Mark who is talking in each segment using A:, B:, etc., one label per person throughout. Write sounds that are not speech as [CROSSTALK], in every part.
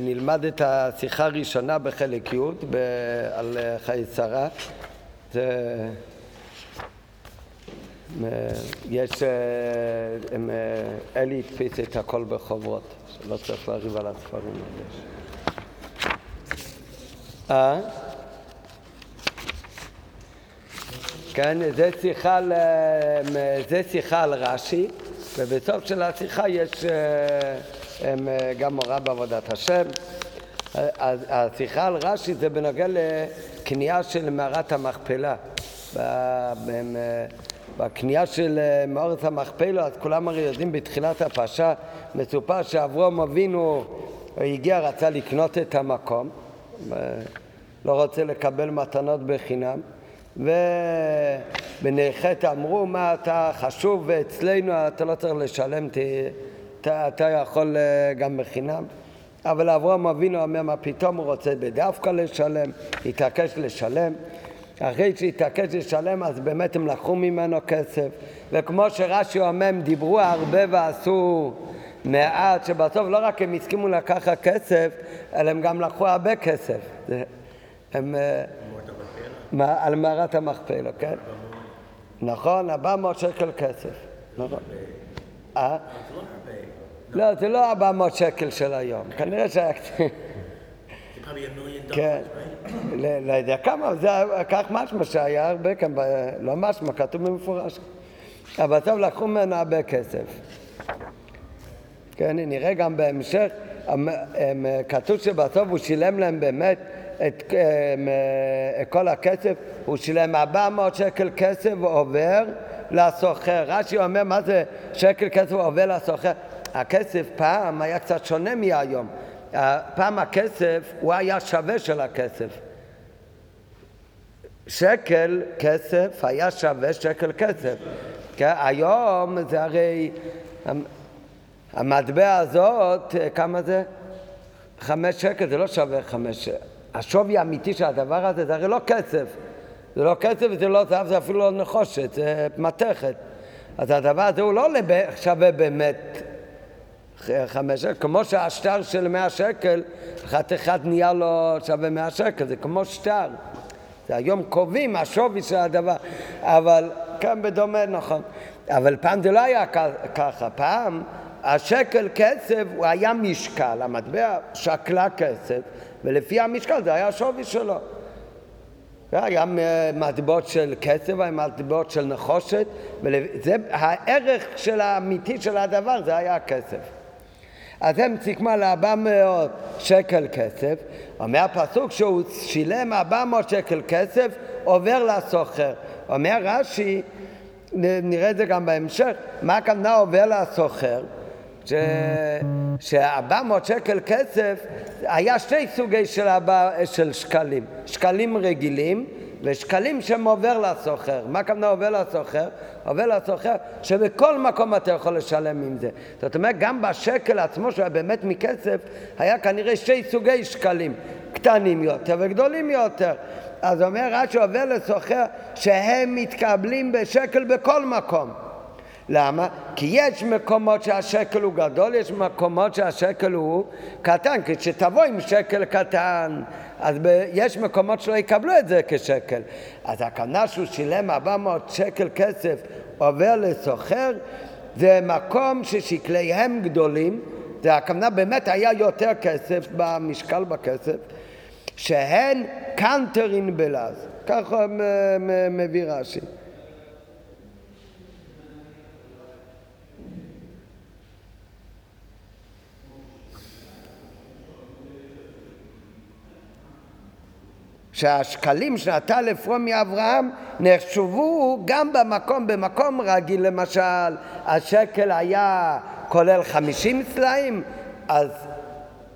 A: נלמד את השיחה הראשונה בחלק י' על חיי שרה. זה... יש... אלי הדפיס את הכל בחוברות, שלא צריך לריב על הספרים האלה. אה? כן, זה שיחה, על, זה שיחה על רש"י, ובסוף של השיחה יש גם מורה בעבודת השם. השיחה על רש"י זה בנוגע לקנייה של מערת המכפלה. בקנייה של מאורת המכפלה, אז כולם הרי יודעים בתחילת הפרשה, מסופר שאברום אבינו הגיע, רצה לקנות את המקום, לא רוצה לקבל מתנות בחינם. ובני חטא אמרו, מה אתה חשוב ואצלנו אתה לא צריך לשלם, אתה, אתה יכול אה, גם בחינם. אבל אברהם אבינו אומר, מה פתאום הוא רוצה בדווקא לשלם, התעקש לשלם. אחרי שהתעקש לשלם, אז באמת הם לקחו ממנו כסף. וכמו שרש"י אומר, הם דיברו הרבה ועשו מעט, שבסוף לא רק הם הסכימו לקחת כסף, אלא הם גם לקחו הרבה כסף. הם... אה, על מערת המכפלה, כן? נכון, 400 שקל כסף. נכון. אה? לא, זה לא 400 שקל של היום, כנראה שהיה קצת... כן, לא יודע כמה, זה כך משמע שהיה הרבה כאן, לא משמע, כתוב במפורש. אבל טוב, לקחו ממנו הרבה כסף. כן, נראה גם בהמשך, כתוב שבסוף הוא שילם להם באמת את אה, כל הכסף, הוא שילם 400 שקל כסף ועובר לסוחר. רש"י אומר, מה זה שקל כסף ועובר לסוחר? הכסף פעם היה קצת שונה מהיום. פעם הכסף, הוא היה שווה של הכסף. שקל כסף היה שווה שקל כסף. כן, היום זה הרי, המטבע הזאת, כמה זה? חמש שקל, זה לא שווה חמש שקל. השווי האמיתי של הדבר הזה זה הרי לא כסף. זה לא כסף וזה לא זהב, זה אפילו לא נחושת, זה מתכת. אז הדבר הזה הוא לא שווה באמת חמש שקל, כמו שהשטר של מאה שקל, אחד נהיה לו שווה מאה שקל, זה כמו שטר. זה היום קובעים השווי של הדבר, אבל כאן בדומה, נכון. אבל פעם זה לא היה ככה, פעם השקל כסף הוא היה משקל, המטבע שקלה כסף, ולפי המשקל זה היה השווי שלו. היה מטבעות של כסף, היה מטבעות של נחושת, וזה הערך של האמיתי של הדבר, זה היה הכסף. אז הם סיכמו על 400 שקל כסף, אומר הפסוק שהוא שילם 400 שקל כסף, עובר לסוחר. אומר רש"י, נראה את זה גם בהמשך, מה הכוונה עובר לסוחר? ש-400 שקל כסף, היה שתי סוגי של, אבא, של שקלים, שקלים רגילים ושקלים שהם עובר לסוחר. מה הכוונה עובר לסוחר? עובר לסוחר שבכל מקום אתה יכול לשלם עם זה. זאת אומרת, גם בשקל עצמו, שהיה באמת מכסף, היה כנראה שתי סוגי שקלים, קטנים יותר וגדולים יותר. אז אומר רש"י עובר לסוחר שהם מתקבלים בשקל בכל מקום. למה? כי יש מקומות שהשקל הוא גדול, יש מקומות שהשקל הוא קטן. כשתבוא עם שקל קטן, אז ב- יש מקומות שלא יקבלו את זה כשקל. אז הכוונה שהוא שילם 400 שקל כסף עובר לסוחר, זה מקום ששקליהם גדולים, זה הכוונה באמת היה יותר כסף במשקל בכסף, שהן קאנטרין בלעז. ככה מביא רש"י. שהשקלים שנטל אפרום מאברהם נחשבו גם במקום, במקום רגיל למשל, השקל היה כולל חמישים סלעים, אז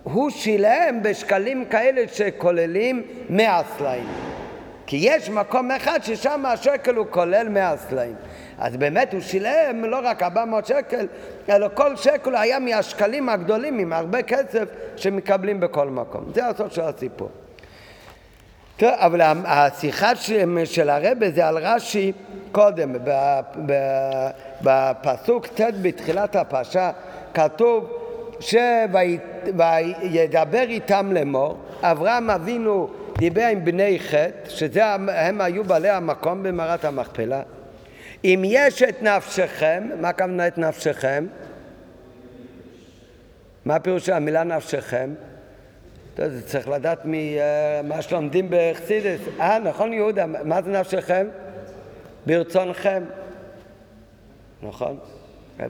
A: הוא שילם בשקלים כאלה שכוללים מאה סלעים. כי יש מקום אחד ששם השקל הוא כולל מאה סלעים. אז באמת הוא שילם לא רק 400 שקל, אלא כל שקל היה מהשקלים הגדולים, עם הרבה כסף שמקבלים בכל מקום. זה הסוף של הסיפור. טוב, אבל השיחה של הרבה זה על רש"י קודם, בפסוק ט' בתחילת הפרשה כתוב שוידבר איתם לאמור, אברהם אבינו דיבר עם בני חטא, שהם היו בעלי המקום במערת המכפלה. אם יש את נפשכם, מה הכוונה את נפשכם? מה פירוש המילה נפשכם? זה צריך לדעת ממה אה, שלומדים בחסידס. אה, נכון יהודה, מה זה נפשכם? ברצונכם. נכון?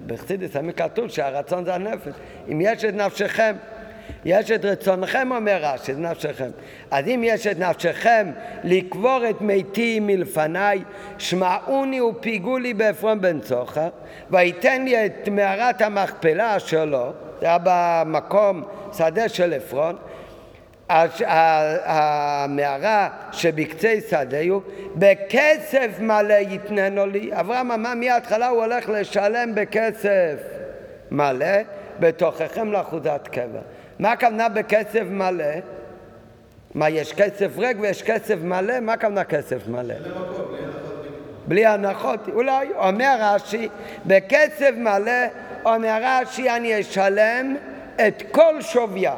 A: בחסידס תמיד כתוב שהרצון זה הנפש. אם יש את נפשכם, יש את רצונכם, אומר רש"י, זה נפשכם. אז אם יש את נפשכם לקבור את מתי מלפניי, שמעוני ופיגו לי בעפרון בן צוחר, ויתן לי את מערת המכפלה שלו, זה היה במקום שדה של עפרון, המערה שבקצה שדהו, בכסף מלא יתננו לי. אברהם אמר מההתחלה הוא הולך לשלם בכסף מלא בתוככם לאחוזת קבר. מה הכוונה בכסף מלא? מה, יש כסף ריק ויש כסף מלא? מה הכוונה כסף מלא? בלי הנחות. אולי, אומר רש"י, בכסף מלא, אומר רש"י, אני אשלם את כל שוויה.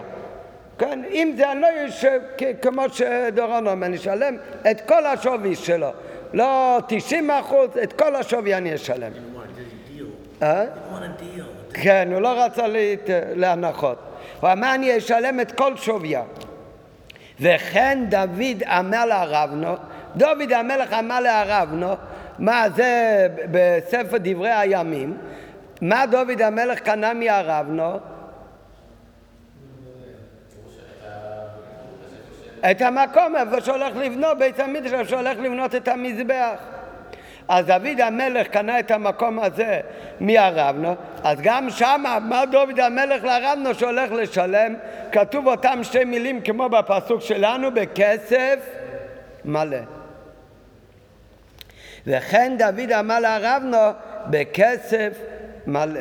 A: כן, אם זה אני לא כמו שדורון אומר, אני אשלם את כל השווי שלו. לא 90 אחוז, את כל השווי אני אשלם. אה? כן, הוא לא רצה להנחות. הוא אמר אני אשלם את כל שוויה. וכן דוד אמר לערבנו, דוד המלך אמר לערבנו, מה זה בספר דברי הימים, מה דוד המלך קנה מערבנו? את המקום איפה שהולך לבנות בית איפה שהולך לבנות את המזבח. אז דוד המלך קנה את המקום הזה מהרבנו, אז גם שם אמר דוד המלך לרבנו שהולך לשלם, כתוב אותם שתי מילים כמו בפסוק שלנו, בכסף מלא. וכן דוד אמר לרבנו בכסף מלא.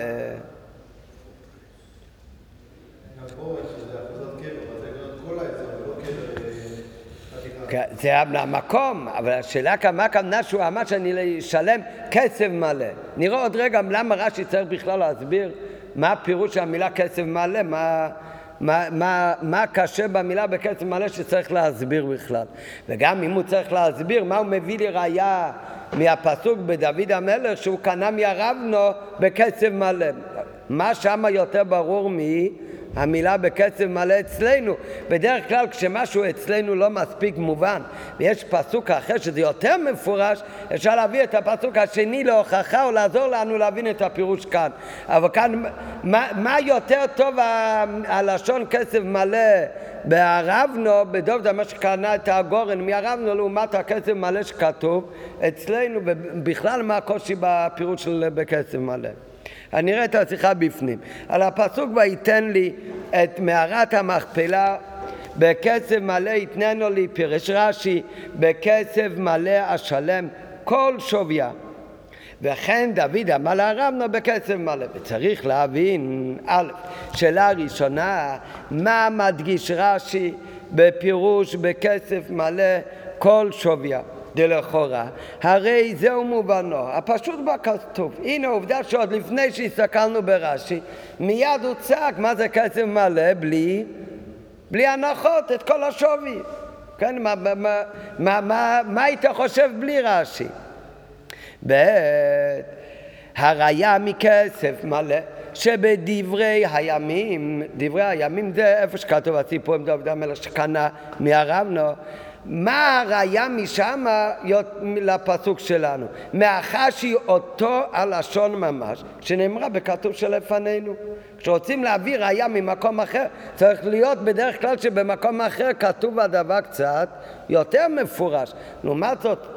A: זה המקום, אבל השאלה כמה כמנה שהוא אמר שאני אשלם כסף מלא. נראה עוד רגע למה רש"י צריך בכלל להסביר מה הפירוש של המילה כסף מלא, מה, מה, מה, מה קשה במילה בכסף מלא שצריך להסביר בכלל. וגם אם הוא צריך להסביר מה הוא מביא לי ראייה מהפסוק בדוד המלך שהוא קנה מהרבנו בכסף מלא. מה שמה יותר ברור מ... המילה בקצב מלא אצלנו. בדרך כלל כשמשהו אצלנו לא מספיק מובן ויש פסוק אחר שזה יותר מפורש, אפשר להביא את הפסוק השני להוכחה או לעזור לנו להבין את הפירוש כאן. אבל כאן, מה, מה יותר טוב הלשון קצב מלא בערבנו, בדוב מה שקנה את הגורן מערבנו לעומת הקצב מלא שכתוב אצלנו, ובכלל מה הקושי בפירוש של בקצב מלא. אני אראה את השיחה בפנים. על הפסוק ויתן לי את מערת המכפלה בקצב מלא יתננו לי, פירש רש"י, בקצב מלא אשלם כל שוויה. וכן דוד אמר לארמנו בקצב מלא. וצריך להבין, א', שאלה ראשונה, מה מדגיש רש"י בפירוש בקצב מלא כל שוויה? דלכאורה, הרי זהו מובנו, הפשוט בכתוב. הנה עובדה שעוד לפני שהסתכלנו ברש"י, מיד הוא צעק מה זה כסף מלא בלי, בלי הנחות, את כל השווי. כן, מה, מה, מה, מה, מה, היית חושב בלי רש"י? ב' הראיה מכסף מלא שבדברי הימים, דברי הימים זה איפה שכתוב הסיפור עם דוד המלך שקנה מהרבנו מה הראיה משם לפסוק שלנו? מאחר שהיא אותו הלשון ממש, שנאמרה בכתוב שלפנינו. כשרוצים להביא ראיה ממקום אחר, צריך להיות בדרך כלל שבמקום אחר כתוב הדבר קצת יותר מפורש. לעומת זאת,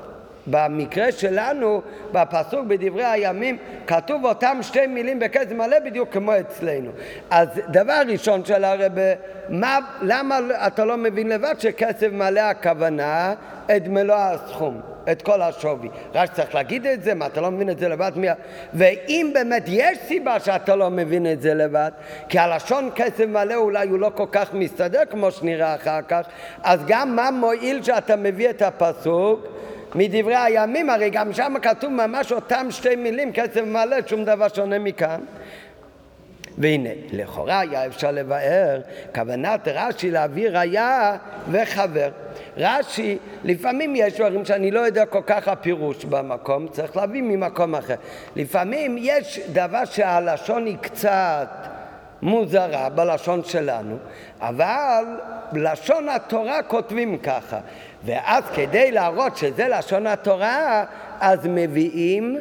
A: במקרה שלנו, בפסוק בדברי הימים, כתוב אותם שתי מילים בכסף מלא בדיוק כמו אצלנו. אז דבר ראשון של הרבה, מה, למה אתה לא מבין לבד שכסף מלא הכוונה את מלוא הסכום? את כל השווי. רק צריך להגיד את זה, מה אתה לא מבין את זה לבד? מי... ואם באמת יש סיבה שאתה לא מבין את זה לבד, כי הלשון כסף מלא אולי הוא לא כל כך מסתדר כמו שנראה אחר כך, אז גם מה מועיל שאתה מביא את הפסוק מדברי הימים, הרי גם שם כתוב ממש אותם שתי מילים, קצב מלא, שום דבר שונה מכאן. והנה, לכאורה היה אפשר לבאר כוונת רש"י להביא ראייה וחבר. רש"י, לפעמים יש דברים שאני לא יודע כל כך הפירוש במקום, צריך להביא ממקום אחר. לפעמים יש דבר שהלשון היא קצת מוזרה בלשון שלנו, אבל לשון התורה כותבים ככה. ואז כדי להראות שזה לשון התורה, אז מביאים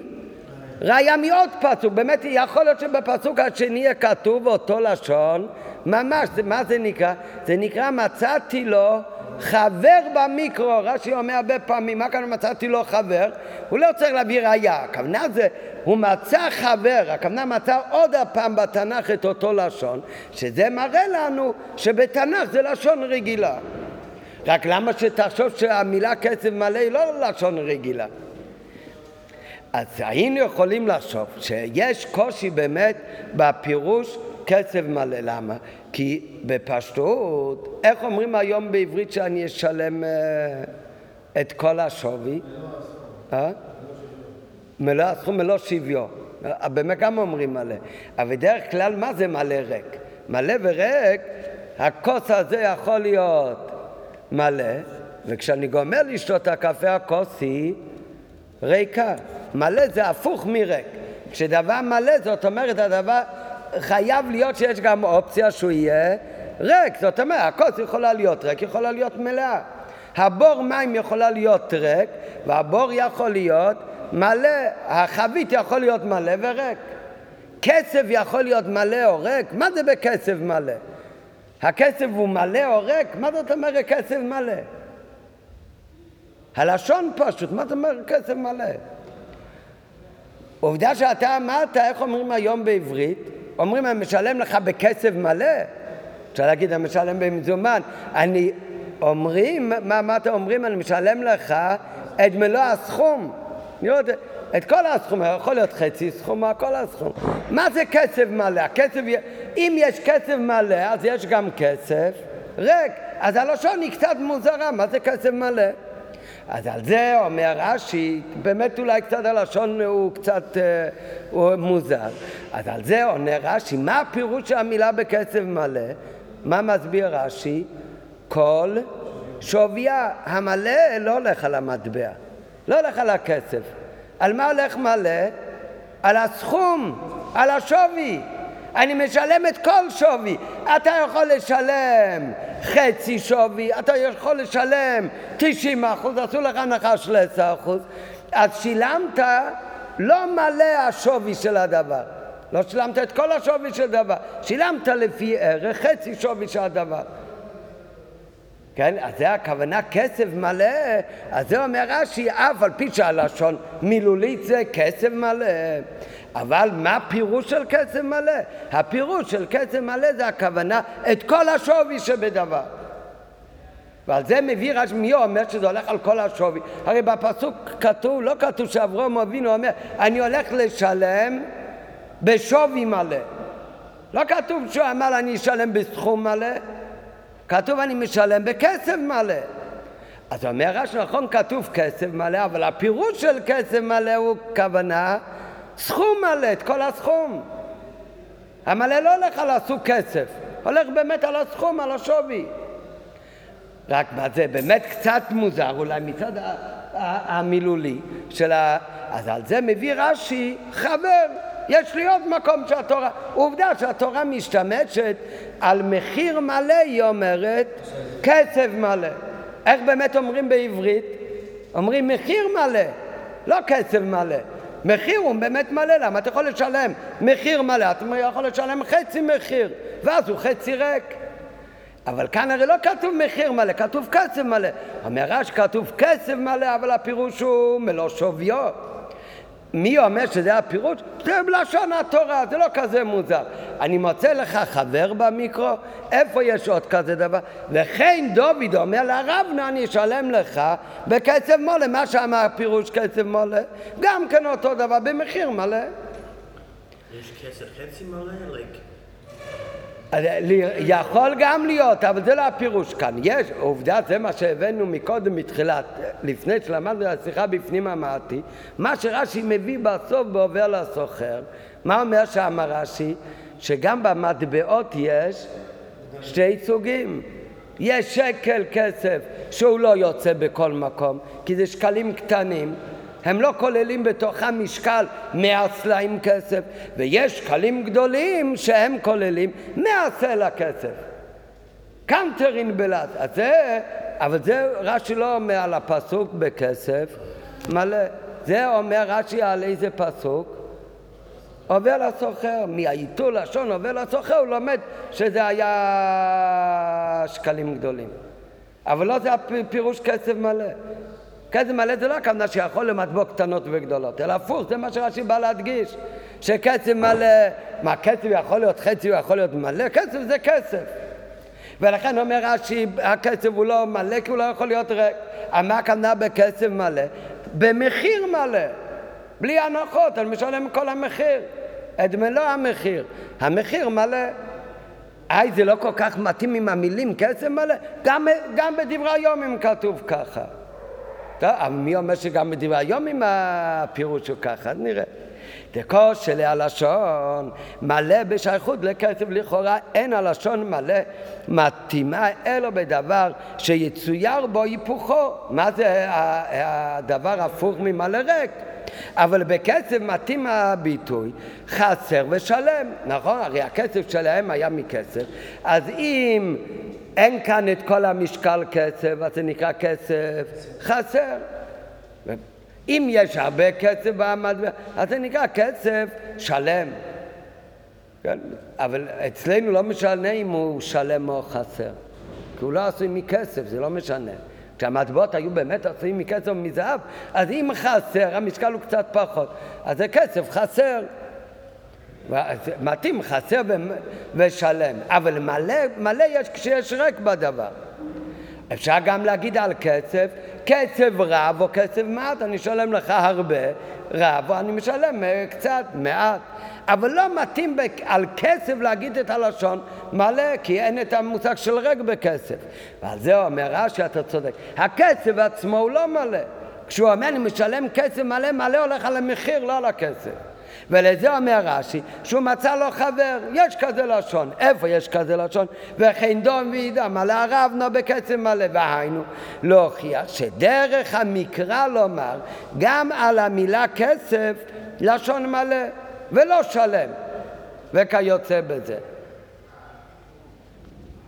A: ראיה מעוד פסוק. באמת יכול להיות שבפסוק השני יהיה כתוב אותו לשון, ממש, מה זה נקרא? זה נקרא מצאתי לו חבר במיקרו, רש"י אומר הרבה פעמים, מה כאן מצאתי לו חבר? הוא לא צריך להביא ראייה, הכוונה זה, הוא מצא חבר, הכוונה מצא עוד הפעם בתנ"ך את אותו לשון, שזה מראה לנו שבתנ"ך זה לשון רגילה. רק למה שתחשוב שהמילה כסף מלא היא לא לשון רגילה? אז היינו יכולים לחשוב שיש קושי באמת בפירוש כסף מלא. למה? כי בפשטות, איך אומרים היום בעברית שאני אשלם uh, את כל השווי? אה? מלוא הסכום מלוא שוויון. באמת גם אומרים מלא. אבל בדרך כלל מה זה מלא ריק? מלא וריק, הכוס הזה יכול להיות מלא, וכשאני גומר לשתות הקפה הכוס היא ריקה. מלא זה הפוך מריק. כשדבר מלא זאת אומרת הדבר חייב להיות שיש גם אופציה שהוא יהיה ריק. זאת אומרת הכוס יכולה להיות ריק, יכולה להיות מלאה. הבור מים יכולה להיות ריק והבור יכול להיות מלא, החבית יכול להיות מלא וריק. כסף יכול להיות מלא או ריק? מה זה בכסף מלא? הכסף הוא מלא או ריק? מה זאת אומרת כסף מלא? הלשון פשוט, מה זאת אומרת כסף מלא? עובדה שאתה אמרת, איך אומרים היום בעברית? אומרים, אני משלם לך בכסף מלא? אפשר להגיד, אני משלם במזומן. אני, אומרים, מה, מה אומרים? אני משלם לך את מלוא הסכום. יודע, את כל הסכום, יכול להיות חצי סכום, כל הסכום. מה זה כסף מלא? הכסף, אם יש כסף מלא, אז יש גם כסף ריק. אז הלשון היא קצת מוזרה, מה זה כסף מלא? אז על זה אומר רש"י, באמת אולי קצת הלשון הוא קצת אה, הוא מוזר. אז על זה עונה רש"י, מה הפירוש של המילה בכסף מלא? מה מסביר רש"י? כל שוויה. המלא לא הולך על המטבע, לא הולך על הכסף. על מה הולך מלא? על הסכום, על השווי. אני משלם את כל שווי. אתה יכול לשלם חצי שווי, אתה יכול לשלם 90 אחוז, עשו לך הנחה של 10 אחוז, אז שילמת לא מלא השווי של הדבר. לא שילמת את כל השווי של דבר, שילמת לפי ערך חצי שווי של הדבר. כן, אז זה הכוונה כסף מלא, אז זה אומר רש"י, אף על פי שהלשון מילולית זה כסף מלא. אבל מה הפירוש של כסף מלא? הפירוש של כסף מלא זה הכוונה את כל השווי שבדבר. ועל זה מביא רש"י, מי אומר שזה הולך על כל השווי? הרי בפסוק כתוב, לא כתוב שאברום אבינו אומר, אני הולך לשלם בשווי מלא. לא כתוב שהוא אמר אני אשלם בסכום מלא, כתוב אני משלם בכסף מלא. אז אומר רש"י, נכון כתוב כסף מלא, אבל הפירוש של כסף מלא הוא כוונה סכום מלא, את כל הסכום. המלא לא הולך על הסוג כסף, הולך באמת על הסכום, על השווי. רק מה זה באמת קצת מוזר, אולי מצד המילולי של ה... אז על זה מביא רש"י חבר. יש לי עוד מקום שהתורה... עובדה שהתורה משתמשת על מחיר מלא, היא אומרת, כסף מלא. איך באמת אומרים בעברית? אומרים מחיר מלא, לא כסף מלא. מחיר הוא באמת מלא, למה אתה יכול לשלם מחיר מלא, אתה יכול לשלם חצי מחיר, ואז הוא חצי ריק. אבל כאן הרי לא כתוב מחיר מלא, כתוב כסף מלא. אומר רש כתוב כסף מלא, אבל הפירוש הוא מלוא שוויו. מי אומר שזה הפירוש? זה בלשון התורה, זה לא כזה מוזר. אני מוצא לך חבר במיקרו, איפה יש עוד כזה דבר? וכן דוד אומר לרבנה, אני אשלם לך בכסף מולה, מה שאמר פירוש כסף מולה, גם כן אותו דבר, במחיר מלא.
B: יש כסף חצי מלא?
A: יכול גם להיות, אבל זה לא הפירוש כאן. יש, עובדה, זה מה שהבאנו מקודם, מתחילת, לפני שלמדנו את השיחה בפנים אמרתי, מה שרש"י מביא בסוף בעובר לסוחר, מה אומר שם רש"י? שגם במטבעות יש שתי סוגים. יש שקל כסף שהוא לא יוצא בכל מקום, כי זה שקלים קטנים, הם לא כוללים בתוכם משקל מאה סלעים כסף, ויש שקלים גדולים שהם כוללים מאה סלע כסף. קנטרין בלעד. אז זה, אבל זה רש"י לא אומר על הפסוק בכסף מלא. זה אומר רש"י על איזה פסוק? עובר לסוחר, מהעיתור לשון עובר לסוחר, הוא לומד שזה היה שקלים גדולים. אבל לא זה הפירוש כסף מלא. כסף מלא זה לא הכוונה שיכול למטבוע קטנות וגדולות, אלא הפוך, זה מה שרש"י בא להדגיש. שכסף מלא, מה כסף יכול להיות חצי, הוא יכול להיות מלא? כסף זה כסף. ולכן אומר רש"י, הכסף הוא לא מלא כי הוא לא יכול להיות ריק. מה הכוונה בכסף מלא? במחיר מלא. בלי הנחות, אני משלם כל המחיר. את מלוא המחיר. המחיר מלא. היי, זה לא כל כך מתאים עם המילים כסף מלא? גם, גם בדברי היום אם כתוב ככה. טוב, אבל מי אומר שגם בדברי היום אם הפירוש הוא ככה? אז נראה. דקו של הלשון מלא בשייכות לכסף לכאורה אין הלשון מלא מתאימה אלו בדבר שיצויר בו היפוכו מה זה הדבר הפוך ממלא ריק אבל בכסף מתאים הביטוי חסר ושלם, נכון? הרי הכסף שלהם היה מכסף, אז אם אין כאן את כל המשקל כסף, אז זה נקרא כסף חסר. אם יש הרבה כסף במטבע, אז זה נקרא כסף שלם. כן? אבל אצלנו לא משנה אם הוא שלם או חסר, כי הוא לא עשוי מכסף, זה לא משנה. כשהמטבעות היו באמת עשויים מכסף ומזהב, אז אם חסר, המשקל הוא קצת פחות. אז זה כסף חסר. מתאים חסר ושלם, אבל מלא, מלא יש כשיש ריק בדבר. אפשר גם להגיד על כסף, כסף רב או כסף מעט, אני אשלם לך הרבה, רב, או אני משלם אה, קצת, מעט. אבל לא מתאים על כסף להגיד את הלשון מלא, כי אין את המושג של ריק בכסף. ועל זה אומר רש"י, אתה צודק. הכסף עצמו הוא לא מלא. כשהוא אומר אני משלם כסף מלא, מלא הולך על המחיר, לא על הכסף. ולזה אומר רש"י, שהוא מצא לו חבר, יש כזה לשון. איפה יש כזה לשון? וכן דום וידע, מלא הרבנו בקצב מלא. והיינו, להוכיח שדרך המקרא לומר גם על המילה כסף לשון מלא, ולא שלם, וכיוצא בזה.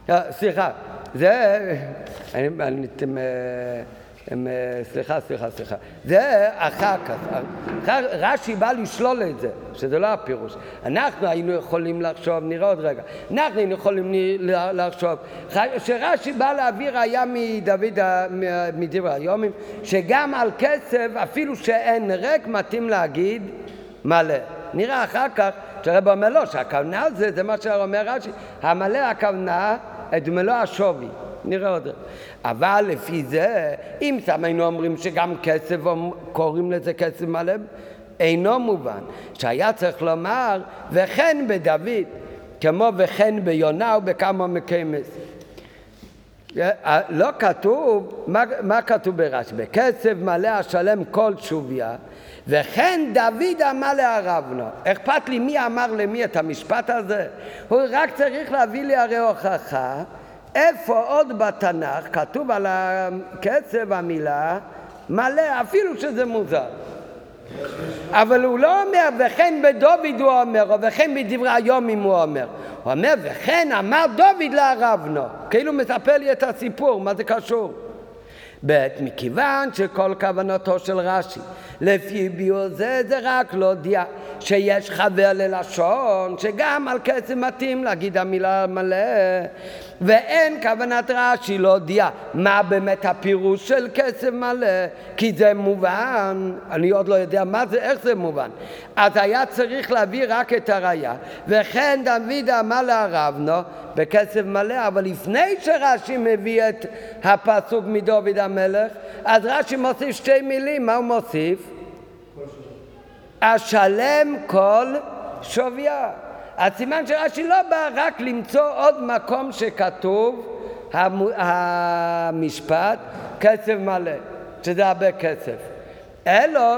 A: אה, סליחה, זה... אני, אני, אתם... הם, אה, סליחה, סליחה, סליחה. זה אחר כך. רש"י בא לשלול את זה, שזה לא הפירוש. אנחנו היינו יכולים לחשוב, נראה עוד רגע, אנחנו היינו יכולים לחשוב, שרש"י בא להביא ראיה מדוד, מדברי היומים, שגם על כסף, אפילו שאין ריק, מתאים להגיד מלא. נראה אחר כך שהרב אומר לא, שהכוונה זה, זה מה שאומר רש"י, המלא הכוונה את מלוא השווי. נראה עוד. אבל לפי זה, אם סתם היינו אומרים שגם כסף, קוראים לזה כסף מלא, אינו מובן. שהיה צריך לומר, וכן בדוד, כמו וכן ביונה ובכמה מקיימס. לא כתוב, מה, מה כתוב ברש"י? בכסף מלא השלם כל שוביה, וכן דוד אמר לערבנו. אכפת לי מי אמר למי את המשפט הזה? הוא רק צריך להביא לי הרי הוכחה איפה עוד בתנ"ך כתוב על הקצב המילה מלא, אפילו שזה מוזר. אבל הוא לא אומר, וכן בדוד הוא אומר, או וכן בדברי היומים הוא אומר. הוא אומר, וכן אמר דוד לערבנו. כאילו מספר לי את הסיפור, מה זה קשור? ב' מכיוון שכל כוונתו של רש"י לפי ביור זה זה רק להודיע שיש חבר ללשון שגם על כסף מתאים להגיד המילה מלא ואין כוונת רש"י להודיע מה באמת הפירוש של כסף מלא כי זה מובן, אני עוד לא יודע מה זה, איך זה מובן אז היה צריך להביא רק את הראייה וכן דוד אמר לערבנו בכסף מלא אבל לפני שרש"י מביא את הפסוק מדוד המלך אז רש"י מוסיף שתי מילים, מה הוא מוסיף? השלם כל שוויה. הסימן של רש"י לא בא רק למצוא עוד מקום שכתוב המשפט כסף מלא, שזה הרבה כסף. אלו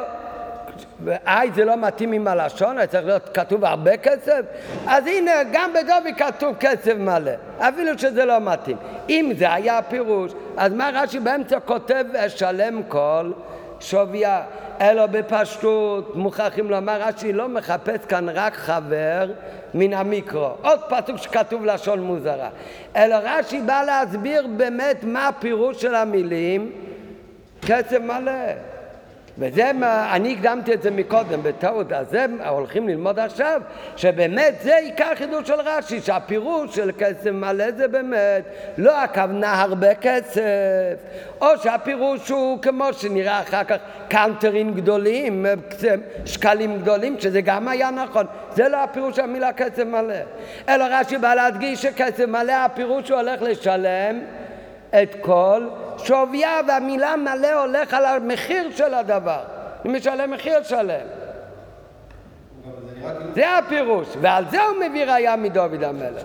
A: ואי זה לא מתאים עם הלשון, צריך להיות כתוב הרבה כסף, אז הנה, גם בדובי כתוב כסף מלא, אפילו שזה לא מתאים. אם זה היה הפירוש, אז מה רש"י באמצע כותב שלם כל שוויה? אלא בפשטות מוכרחים לומר, רש"י לא מחפש כאן רק חבר מן המיקרו. עוד פסוק שכתוב לשון מוזרה. אלא רש"י בא להסביר באמת מה הפירוש של המילים כסף מלא. וזה מה, אני הקדמתי את זה מקודם בטעות, אז זה הולכים ללמוד עכשיו, שבאמת זה עיקר חידוש של רש"י, שהפירוש של כסף מלא זה באמת לא הכוונה הרבה כסף, או שהפירוש הוא כמו שנראה אחר כך קאונטרים גדולים, שקלים גדולים, שזה גם היה נכון, זה לא הפירוש של המילה כסף מלא, אלא רש"י בא להדגיש שכסף מלא הפירוש הוא הולך לשלם את כל שוויה והמילה מלא הולך על המחיר של הדבר. אני משלם מחיר שלם. זה הפירוש, ועל זה הוא מביא ראיה מדוד המלך.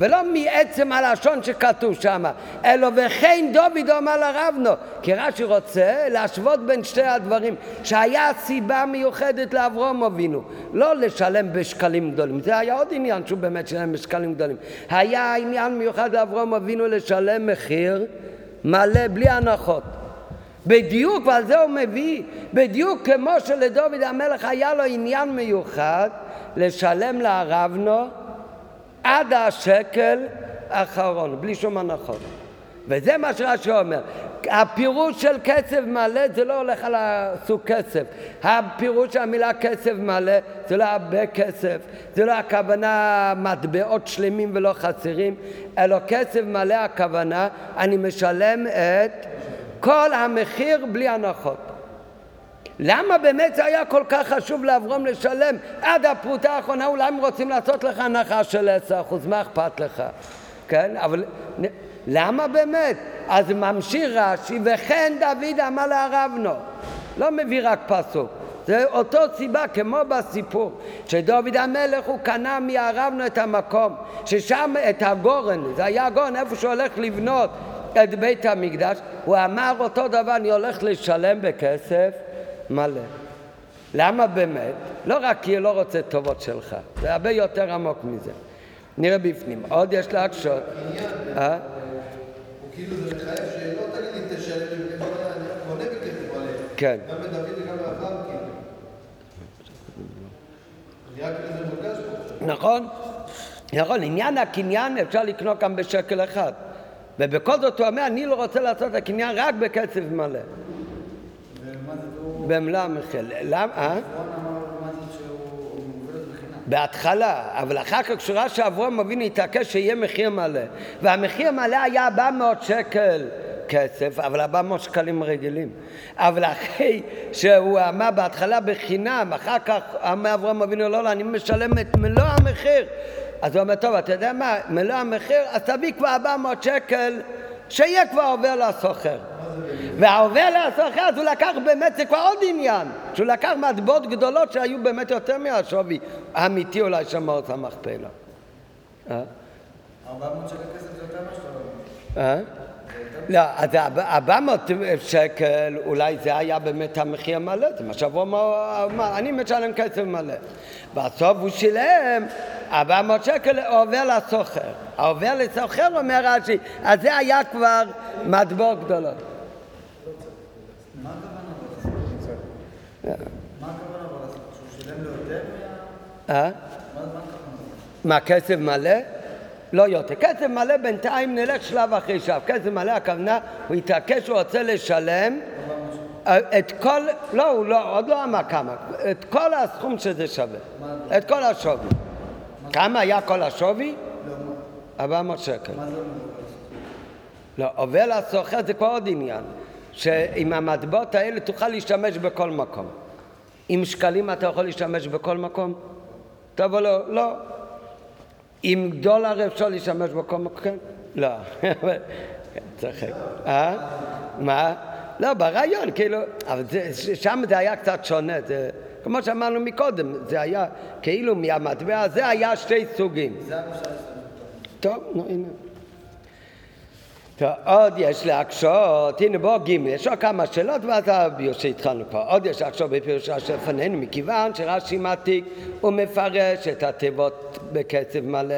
A: ולא מעצם הלשון שכתוב שם, אלא וכן דוד אומר לרבנו, כי רש"י רוצה להשוות בין שתי הדברים, שהיה סיבה מיוחדת לאברום אבינו, לא לשלם בשקלים גדולים, זה היה עוד עניין שהוא באמת שלם בשקלים גדולים, היה עניין מיוחד לאברום אבינו לשלם מחיר מלא בלי הנחות. בדיוק, ועל זה הוא מביא, בדיוק כמו שלדוד המלך היה לו עניין מיוחד לשלם לארבנו עד השקל האחרון, בלי שום הנחות. וזה מה שרש"י אומר. הפירוש של כסף מלא זה לא הולך על הסוג כסף. הפירוש של המילה כסף מלא זה לא הרבה כסף, זה לא הכוונה מטבעות שלמים ולא חסרים, אלא כסף מלא הכוונה, אני משלם את כל המחיר בלי הנחות. למה באמת זה היה כל כך חשוב לאברום לשלם עד הפרוטה האחרונה? אולי הם רוצים לעשות לך הנחה של 10%, מה אכפת לך? כן, אבל למה באמת? אז ממשיך רש"י, וכן דוד אמר לערבנו. לא מביא רק פסוק. זה אותו סיבה כמו בסיפור שדוד המלך הוא קנה מערבנו את המקום ששם את הגורן, זה היה הגורן איפה שהוא הולך לבנות את בית המקדש הוא אמר אותו דבר אני הולך לשלם בכסף מלא למה באמת? לא רק כי הוא לא רוצה טובות שלך זה הרבה יותר עמוק מזה נראה בפנים עוד יש להקשות אה?
C: כאילו זה מחייב שלא תגיד לי תשלם אני קונה בכסף מלא.
A: כן.
C: גם בדוד וגם באברהם כאילו.
A: נכון, נכון, עניין הקניין אפשר לקנות גם בשקל אחד. ובכל זאת הוא אומר, אני לא רוצה לעשות את הקניין רק בכסף מלא. המחיר. למה? אה? בהתחלה, אבל אחר כך כשראה שאברהם אבינו התעקש שיהיה מחיר מלא, והמחיר מלא היה 400 שקל כסף, אבל 400 שקלים רגילים. אבל אחרי שהוא אמר בהתחלה בחינם, אחר כך אמר אברהם אבינו, לא, לא, אני משלם את מלוא המחיר. אז הוא אומר, טוב, אתה יודע מה, מלוא המחיר, אז תביא כבר 400 שקל, שיהיה כבר עובר לסוחר. והעובר לסוחר, אז הוא לקח באמת, זה כבר עוד עניין, שהוא לקח מטבעות גדולות שהיו באמת יותר מהשווי האמיתי אולי של מאוס המכפלה. אה?
C: 400 שקל כסף זה יותר מה שאתה.
A: אה? לא, אז 400 שקל, אולי זה היה באמת המחיר המלא, זה מה שאברהם אמר, אני משלם כסף מלא. בסוף הוא שילם 400 שקל עובר לסוחר. העובר לסוחר, אומר רש"י, אז זה היה כבר מטבעות גדולות.
C: מה הכוונה אבל לעשות? מה הכוונה? שהוא שילם לו יותר מה...
A: אה?
C: הכוונה?
A: מה, כסף מלא? לא יותר. כסף מלא בינתיים נלך שלב אחרי שלב. כסף מלא הכוונה, הוא התעקש, הוא רוצה לשלם אה, את כל, לא, הוא לא, עוד לא אמר כמה, את כל הסכום שזה שווה. את כל השווי. כמה היה כל השווי?
C: לא, מה?
A: 400 שקל. לא, עובר לסוחר זה כבר עוד עניין, שעם המטבעות האלה תוכל להשתמש בכל מקום. עם שקלים אתה יכול להשתמש בכל מקום? טוב או לא? לא. עם דולר אפשר להשתמש בכל מקום? כן. לא. [LAUGHS] צוחק. אה? מה? לא, ברעיון, כאילו, אבל זה, שם זה היה קצת שונה, זה, כמו שאמרנו מקודם, זה היה כאילו מהמטבע הזה היה שתי סוגים.
C: זה לעשות.
A: טוב, נו הנה. עוד יש להקשות, הנה בוא ג' יש עוד כמה שאלות ואז הביור שהתחלנו פה. עוד יש להקשות בפירושה שלפנינו, מכיוון שרש"י מעתיק ומפרש את התיבות בקצב מלא.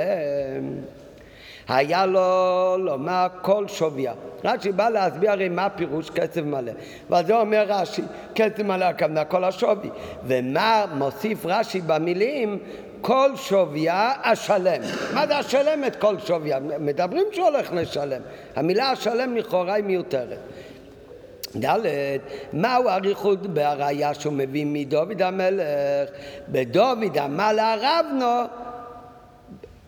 A: היה לו לומר כל שוויה. רש"י בא להסביר הרי מה פירוש קצב מלא. ועל זה אומר רש"י, קצב מלא הכוונה כל השווי. ומה מוסיף רש"י במילים? כל שוויה השלם. מה זה השלם את כל שוויה? מדברים שהוא הולך לשלם. המילה השלם לכאורה היא מיותרת. ד', מהו אריכות בראייה שהוא מביא מדוד המלך? בדוד אמר לערבנו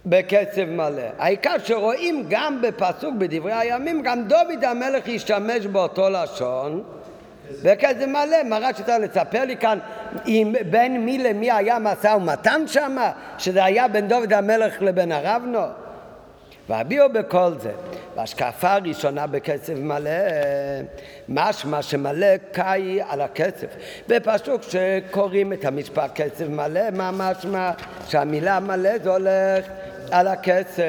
A: בקצב מלא. העיקר שרואים גם בפסוק בדברי הימים, גם דוד המלך ישתמש באותו לשון בקצב מלא. רק שאתה לספר לי כאן אם בין מי למי היה משא ומתן שם, שזה היה בין דוד המלך לבין הרבנו? והביאו בכל זה. בהשקפה הראשונה בקצב מלא, משמע שמלא קאי על הקצב. בפסוק שקוראים את המשפט קצב מלא, מה משמע? שהמילה מלא זה הולך על הקצב.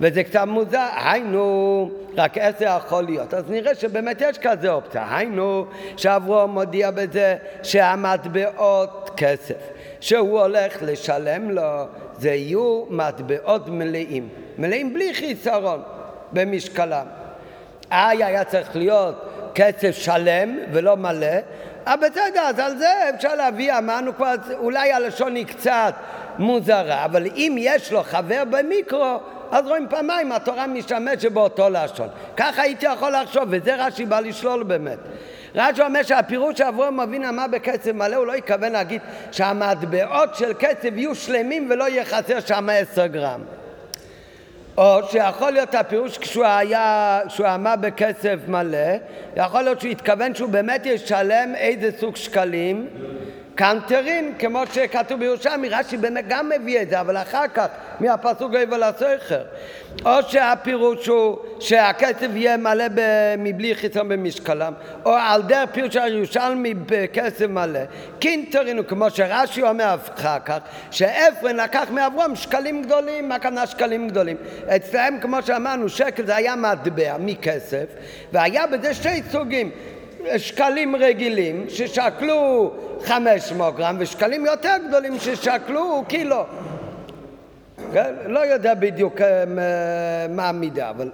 A: וזה קצת מוזר, היינו, רק עשר יכול להיות. אז נראה שבאמת יש כזה אופציה. היינו, שאברום מודיע בזה שהמטבעות כסף, שהוא הולך לשלם לו, זה יהיו מטבעות מלאים. מלאים בלי חיסרון במשקלם. איי היה צריך להיות כסף שלם ולא מלא, אבל בסדר, אז על זה אפשר להביא, אמרנו כבר, אולי הלשון היא קצת מוזרה, אבל אם יש לו חבר במיקרו, אז רואים פעמיים, התורה משתמשת באותו לשון. ככה הייתי יכול לחשוב, וזה רש"י בא לשלול באמת. רש"י אומר שהפירוש שאברהם אבינו אמר בקצב מלא, הוא לא התכוון להגיד שהמטבעות של קצב יהיו שלמים ולא יהיה חסר שם עשר גרם. או שיכול להיות הפירוש כשהוא היה, כשהוא אמר בקצב מלא, יכול להיות שהוא התכוון שהוא באמת ישלם איזה סוג שקלים קנטרין, כמו שכתוב בירושלמי, רש"י גם מביא את זה, אבל אחר כך, מהפסוק גבל הסכר. או שהפירוש הוא שהכסף יהיה מלא מבלי חיסון במשקלם, או על דרך פירוש הירושלמי בכסף מלא. קינטרין הוא כמו שרש"י אומר אחר כך, שאפרין לקח מאברום שקלים גדולים, מה הכוונה שקלים גדולים? אצלם, כמו שאמרנו, שקל זה היה מטבע מכסף, והיה בזה שתי סוגים. שקלים רגילים ששקלו 500 גרם ושקלים יותר גדולים ששקלו קילו. כן? לא יודע בדיוק אה, מה המידה, אבל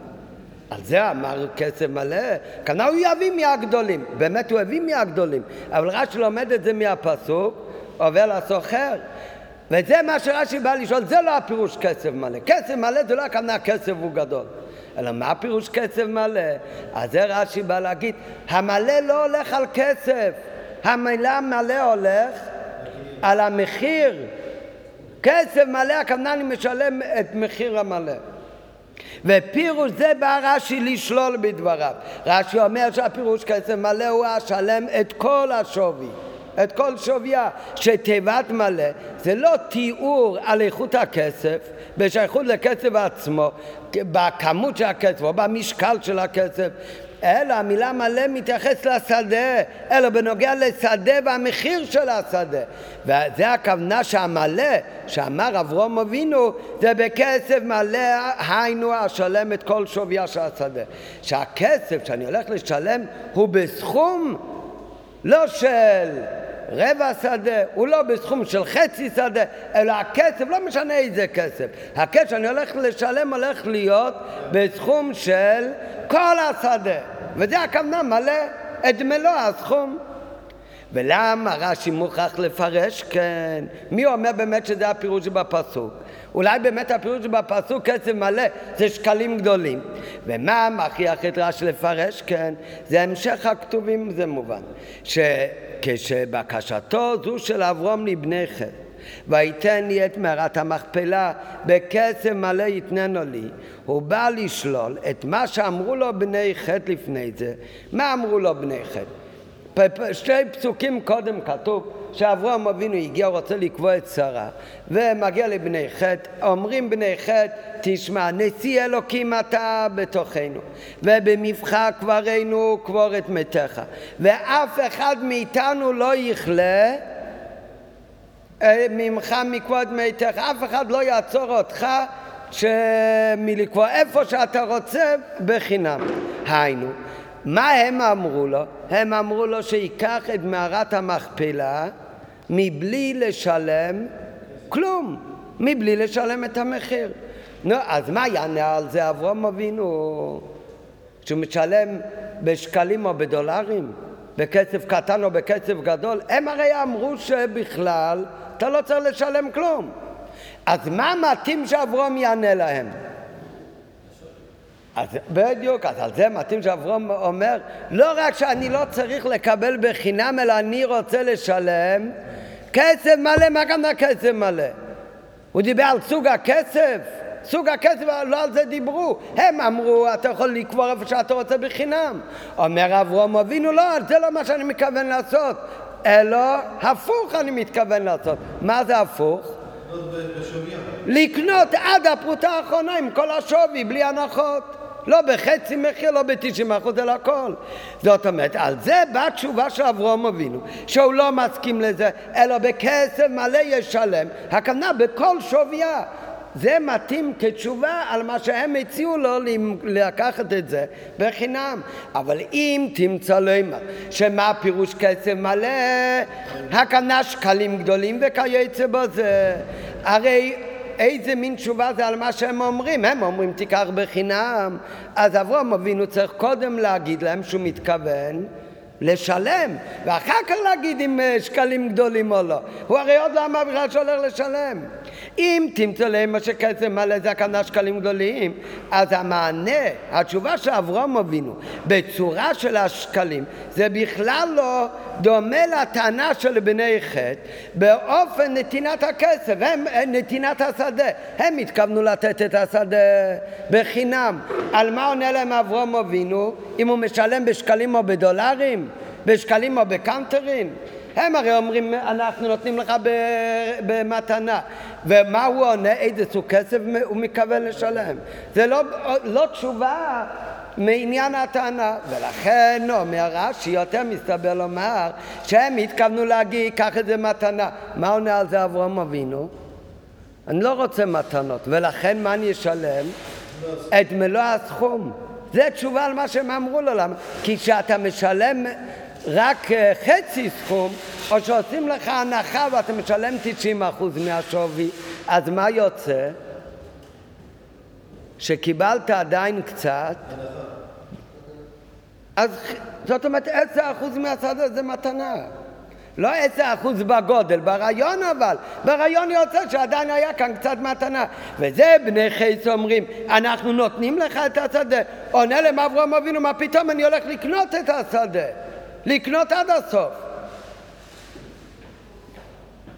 A: על זה אמר כסף מלא. כנראה הוא יביא מהגדולים, באמת הוא הביא מהגדולים, אבל רש"י לומד את זה מהפסוק, עובר לסוחר. וזה מה שרש"י בא לשאול, זה לא הפירוש כסף מלא. כסף מלא זה לא הכוונה כסף הוא גדול. אלא מה פירוש כסף מלא? אז זה רש"י בא להגיד, המלא לא הולך על כסף, המילה מלא הולך על המחיר. כסף מלא, הכוונה אני משלם את מחיר המלא. ופירוש זה בא רש"י לשלול בדבריו. רש"י אומר שהפירוש כסף מלא הוא השלם את כל השווי. את כל שוויה, שתיבת מלא זה לא תיאור על איכות הכסף בשייכות לכסף עצמו, בכמות של הכסף או במשקל של הכסף, אלא המילה מלא מתייחס לשדה, אלא בנוגע לשדה והמחיר של השדה. וזה הכוונה שהמלא, שאמר אברום אבינו, זה בכסף מלא, היינו השלם את כל שוויה של השדה. שהכסף שאני הולך לשלם הוא בסכום לא של רבע שדה, הוא לא בסכום של חצי שדה, אלא הכסף, לא משנה איזה כסף. הכסף שאני הולך לשלם הולך להיות בסכום של כל השדה. וזה הכוונה מלא את מלוא הסכום. ולמה רש"י מוכרח לפרש? כן. מי אומר באמת שזה הפירוש בפסוק? אולי באמת הפירוש בפסוק כסף מלא זה שקלים גדולים. ומה מכריח את רש"י לפרש? כן. זה המשך הכתובים, זה מובן. שכשבקשתו זו של אברום לבני חטא ויתן לי את מערת המכפלה, בכסף מלא יתננו לי. הוא בא לשלול את מה שאמרו לו בני חטא לפני זה. מה אמרו לו בני חטא? שתי פסוקים קודם כתוב שאברהם אבינו הגיע, רוצה לקבוע את שרה, ומגיע לבני חטא, אומרים בני חטא, תשמע, נשיא אלוקים אתה בתוכנו, ובמבחר קברנו קבור את מתיך, ואף אחד מאיתנו לא יכלה ממך מכבוד מתך, אף אחד לא יעצור אותך מלקבוע איפה שאתה רוצה בחינם. היינו, מה הם אמרו לו? הם אמרו לו שייקח את מערת המכפלה מבלי לשלם כלום, מבלי לשלם את המחיר. נו, אז מה יענה על זה אברום אבינו? שהוא משלם בשקלים או בדולרים? בכסף קטן או בכסף גדול? הם הרי אמרו שבכלל אתה לא צריך לשלם כלום. אז מה מתאים שאברום יענה להם? אז בדיוק, אז על זה מתאים שאברום אומר, לא רק שאני לא צריך לקבל בחינם, אלא אני רוצה לשלם כסף מלא, מה גם הכסף מלא? הוא דיבר על סוג הכסף, סוג הכסף, לא על זה דיברו. הם אמרו, אתה יכול לקבור איפה שאתה רוצה בחינם. אומר אברום אבינו, לא, זה לא מה שאני מתכוון לעשות, אלא הפוך אני מתכוון לעשות. מה זה הפוך? לקנות עד הפרוטה האחרונה עם כל השווי, בלי הנחות. לא בחצי מחיר, לא בתשעים אחוז, אלא הכל. זאת אומרת, על זה באה תשובה של אברום אבינו, שהוא לא מסכים לזה, אלא בכסף מלא ישלם, הכוונה בכל שוויה. זה מתאים כתשובה על מה שהם הציעו לו לקחת את זה בחינם. אבל אם תמצא למה, שמה הפירוש כסף מלא? הכוונה שקלים גדולים וכיוצא בזה. הרי איזה מין תשובה זה על מה שהם אומרים? הם אומרים תיקח בחינם. אז אברהם אבינו צריך קודם להגיד להם שהוא מתכוון לשלם, ואחר כך להגיד אם אה, שקלים גדולים או לא. הוא הרי עוד לא אמר בכלל שהולך לשלם. אם תמצא להם מה שכסף מלא הכוונה שקלים גדולים, אז המענה, התשובה של אברהם אבינו בצורה של השקלים, זה בכלל לא דומה לטענה של בני חטא באופן נתינת הכסף, הם, נתינת השדה. הם התכוונו לתת את השדה בחינם. על מה עונה להם אברהם אבינו? אם הוא משלם בשקלים או בדולרים? בשקלים או בקאנטרים? הם הרי אומרים, אנחנו נותנים לך במתנה. ומה הוא עונה? איזה סוג כסף הוא מתכוון לשלם. זה לא, לא תשובה מעניין הטענה. ולכן אומר רש"י, יותר מסתבר לומר, שהם התכוונו להגיד, קח את זה מתנה. מה עונה על זה אברהם אבינו? אני לא רוצה מתנות, ולכן מה אני אשלם? את מלוא הסכום. זה תשובה על מה שהם אמרו לו, למה? כי כשאתה משלם רק אה, חצי סכום, או שעושים לך הנחה ואתה משלם 90% מהשווי, אז מה יוצא? שקיבלת עדיין קצת, אז זאת אומרת 10% מהצד הזה מתנה. לא 10% בגודל, ברעיון אבל. ברעיון יוצא שעדיין היה כאן קצת מתנה. וזה בני חייס אומרים, אנחנו נותנים לך את השדה. עונה להם אברהם אבינו, מה פתאום אני הולך לקנות את השדה? לקנות עד הסוף.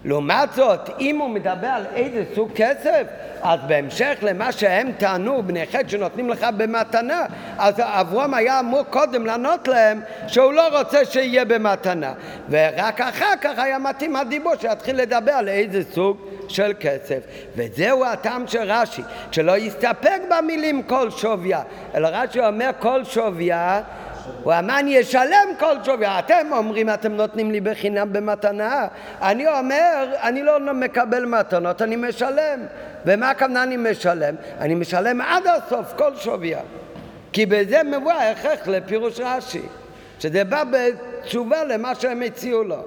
A: לעומת זאת, אם הוא מדבר על איזה סוג כסף, אז בהמשך למה שהם טענו, בני חטא שנותנים לך במתנה, אז אברום היה אמור קודם לענות להם שהוא לא רוצה שיהיה במתנה. ורק אחר כך היה מתאים הדיבור שיתחיל לדבר על איזה סוג של כסף. וזהו הטעם של רש"י, שלא יסתפק במילים כל שוויה, אלא רש"י אומר כל שוויה אמר אני אשלם כל שווי, אתם אומרים אתם נותנים לי בחינם במתנה, אני אומר אני לא מקבל מתנות, אני משלם, ומה הכוונה אני משלם? אני משלם עד הסוף כל שוויה, כי בזה מבוא ההכרח לפירוש רש"י, שזה בא בתשובה למה שהם הציעו לו.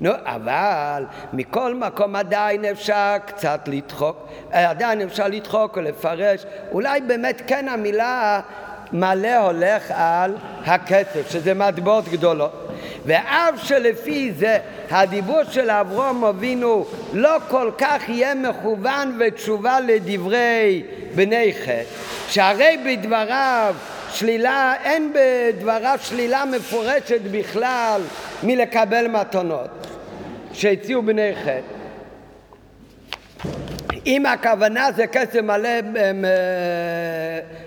A: נו, אבל מכל מקום עדיין אפשר קצת לדחוק, עדיין אפשר לדחוק או לפרש, אולי באמת כן המילה מלא הולך על הכסף, שזה מטבעות גדולות. ואף שלפי זה הדיבור של אברום אבינו לא כל כך יהיה מכוון ותשובה לדברי בני חטא, שהרי בדבריו שלילה, אין בדבריו שלילה מפורשת בכלל מלקבל מתנות שהציעו בני חטא. אם הכוונה זה כסף מלא אה,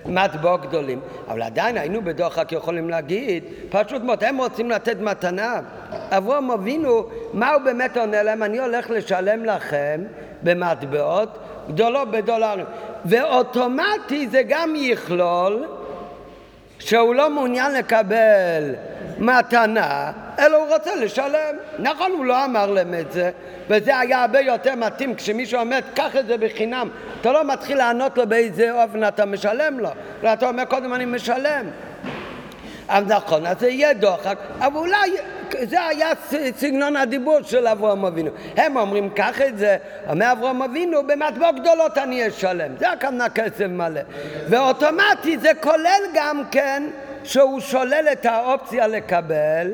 A: מטבעות גדולים. אבל עדיין היינו בדוחק יכולים להגיד, פשוט מאוד, הם רוצים לתת מתנה. אברהם אבינו, מה הוא באמת עונה להם? אני הולך לשלם לכם במטבעות גדולות בדולרים. ואוטומטי זה גם יכלול שהוא לא מעוניין לקבל מתנה אלא הוא רוצה לשלם. נכון, הוא לא אמר להם את זה, וזה היה הרבה יותר מתאים כשמישהו אומר, קח את זה בחינם. אתה לא מתחיל לענות לו באיזה אופן אתה משלם לו, אלא אתה אומר, קודם אני משלם. אז נכון, אז זה יהיה דוחק, אבל אולי זה היה סגנון הדיבור של אברהם אבינו. הם אומרים, קח את זה, אומר אברהם אבינו, במטבע גדולות אני אשלם. זה הכוונה כסף מלא. ואוטומטית זה כולל גם כן שהוא שולל את האופציה לקבל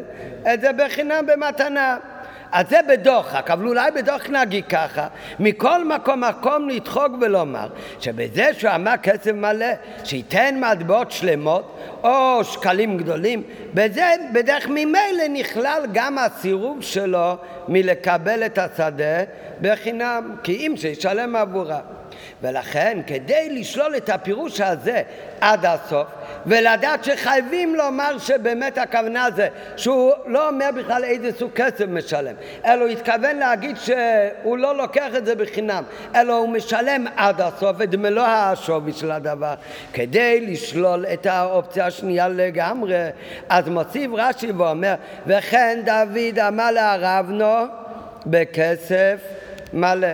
A: את זה בחינם במתנה. אז זה בדוחק, אבל אולי בדוחק נגיד ככה, מכל מקום מקום לדחוק ולומר שבזה שהוא אמר כסף מלא, שייתן מטבעות שלמות או שקלים גדולים, בזה בדרך ממילא נכלל גם הסירוב שלו מלקבל את השדה בחינם, כי אם שישלם עבורה. ולכן כדי לשלול את הפירוש הזה עד הסוף ולדעת שחייבים לומר שבאמת הכוונה זה שהוא לא אומר בכלל איזה סוג כסף משלם אלא הוא התכוון להגיד שהוא לא לוקח את זה בחינם אלא הוא משלם עד הסוף את מלוא השווי של הדבר. כדי לשלול את האופציה השנייה לגמרי אז מוסיף רש"י ואומר וכן דוד אמר לערבנו בכסף מלא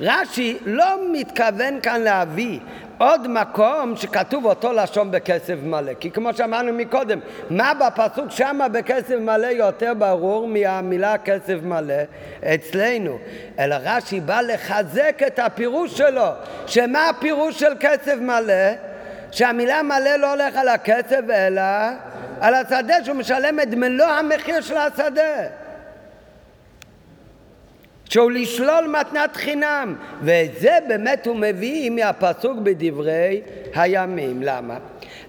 A: רש"י לא מתכוון כאן להביא עוד מקום שכתוב אותו לשון בכסף מלא. כי כמו שאמרנו מקודם, מה בפסוק שמה בכסף מלא יותר ברור מהמילה כסף מלא אצלנו? אלא רש"י בא לחזק את הפירוש שלו, שמה הפירוש של כסף מלא? שהמילה מלא לא הולך על הכסף אלא על השדה שהוא משלם את מלוא המחיר של השדה. שהוא לשלול מתנת חינם, ואת זה באמת הוא מביא מהפסוק בדברי הימים. למה?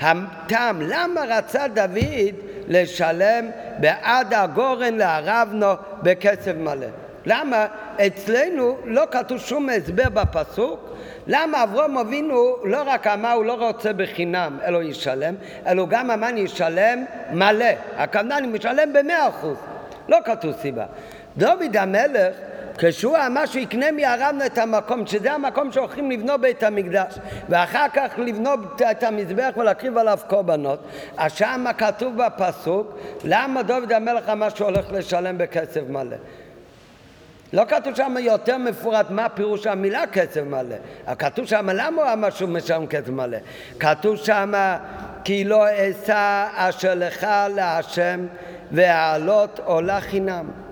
A: הטעם, למה רצה דוד לשלם בעד הגורן לערבנו בכסף מלא? למה אצלנו לא כתוב שום הסבר בפסוק למה אברום אבינו לא רק אמר הוא לא רוצה בחינם אלא ישלם, אלא גם אמר אני אשלם מלא, הכוונה אני משלם במאה אחוז, לא כתוב סיבה. דוד המלך כשהוא אמר שהוא יקנה מהרבנה את המקום, שזה המקום שהולכים לבנות בית המקדש, ואחר כך לבנות את המזבח ולהקריב עליו קורבנות, אז שמה כתוב בפסוק, למה דוד המלך אמר שהוא הולך לשלם בכסף מלא? לא כתוב שם יותר מפורט מה פירוש המילה כסף מלא. כתוב שם למה הוא אמר שהוא משלם כסף מלא. כתוב שם כי לא אשא אשר לך להשם והעלות עולה חינם.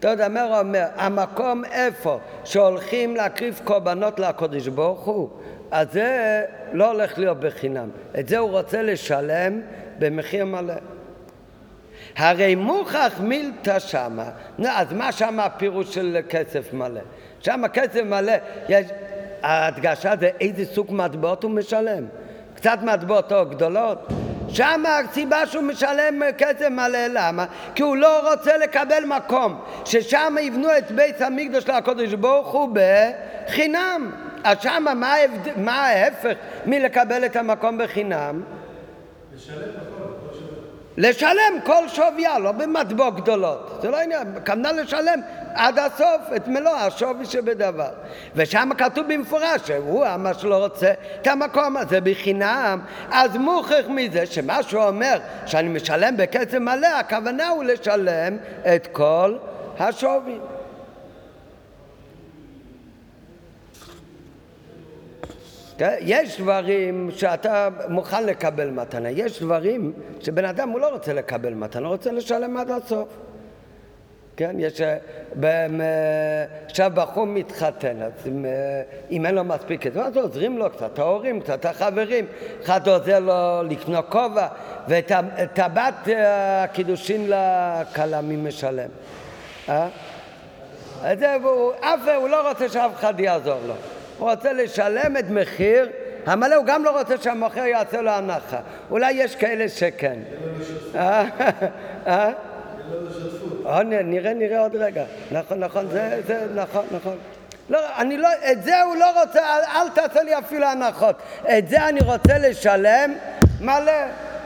A: דוד המר אומר, המקום איפה שהולכים להקריב קורבנות לקודש ברוך הוא, אז זה לא הולך להיות בחינם. את זה הוא רוצה לשלם במחיר מלא. הרי מוכח מילתא שמה, אז מה שמה הפירוש של כסף מלא? שמה כסף מלא, יש, ההדגשה זה איזה סוג מטבעות הוא משלם. קצת מטבעות או גדולות, שם הסיבה שהוא משלם כסף מלא, למה? כי הוא לא רוצה לקבל מקום ששם יבנו את בית המקדוש לקודש ברוך הוא בחינם. אז שם מה, מה ההפך מלקבל את המקום בחינם? לשלם לשלם כל שוויה, לא במטבוע גדולות. זה לא עניין, כמובן לשלם עד הסוף את מלוא השווי שבדבר. ושם כתוב במפורש שהוא אמר שלא רוצה את המקום הזה בחינם, אז מוכרח מזה שמה שהוא אומר שאני משלם בקצב מלא, הכוונה הוא לשלם את כל השווי. יש דברים שאתה מוכן לקבל מתנה, יש דברים שבן אדם הוא לא רוצה לקבל מתנה, הוא רוצה לשלם עד הסוף. כן, יש... אה, עכשיו בחור מתחתן, אז אם, אה, אם אין לו מספיק כסף, אז עוזרים לו קצת, ההורים, קצת החברים. אחד עוזר לו לקנות כובע, ואת הבת אה, הקידושין לכלה, מי משלם? אה? זה, הוא, אף, הוא לא רוצה שאף אחד יעזור לו. הוא רוצה לשלם את מחיר המלא, הוא גם לא רוצה שהמוכר יעשה לו הנחה. אולי יש כאלה שכן. אה? אה? אה, נראה, נראה עוד רגע. נכון, נכון, זה, זה, נכון, נכון. לא, אני לא, את זה הוא לא רוצה, אל, אל תעשה לי אפילו הנחות. את זה אני רוצה לשלם מלא.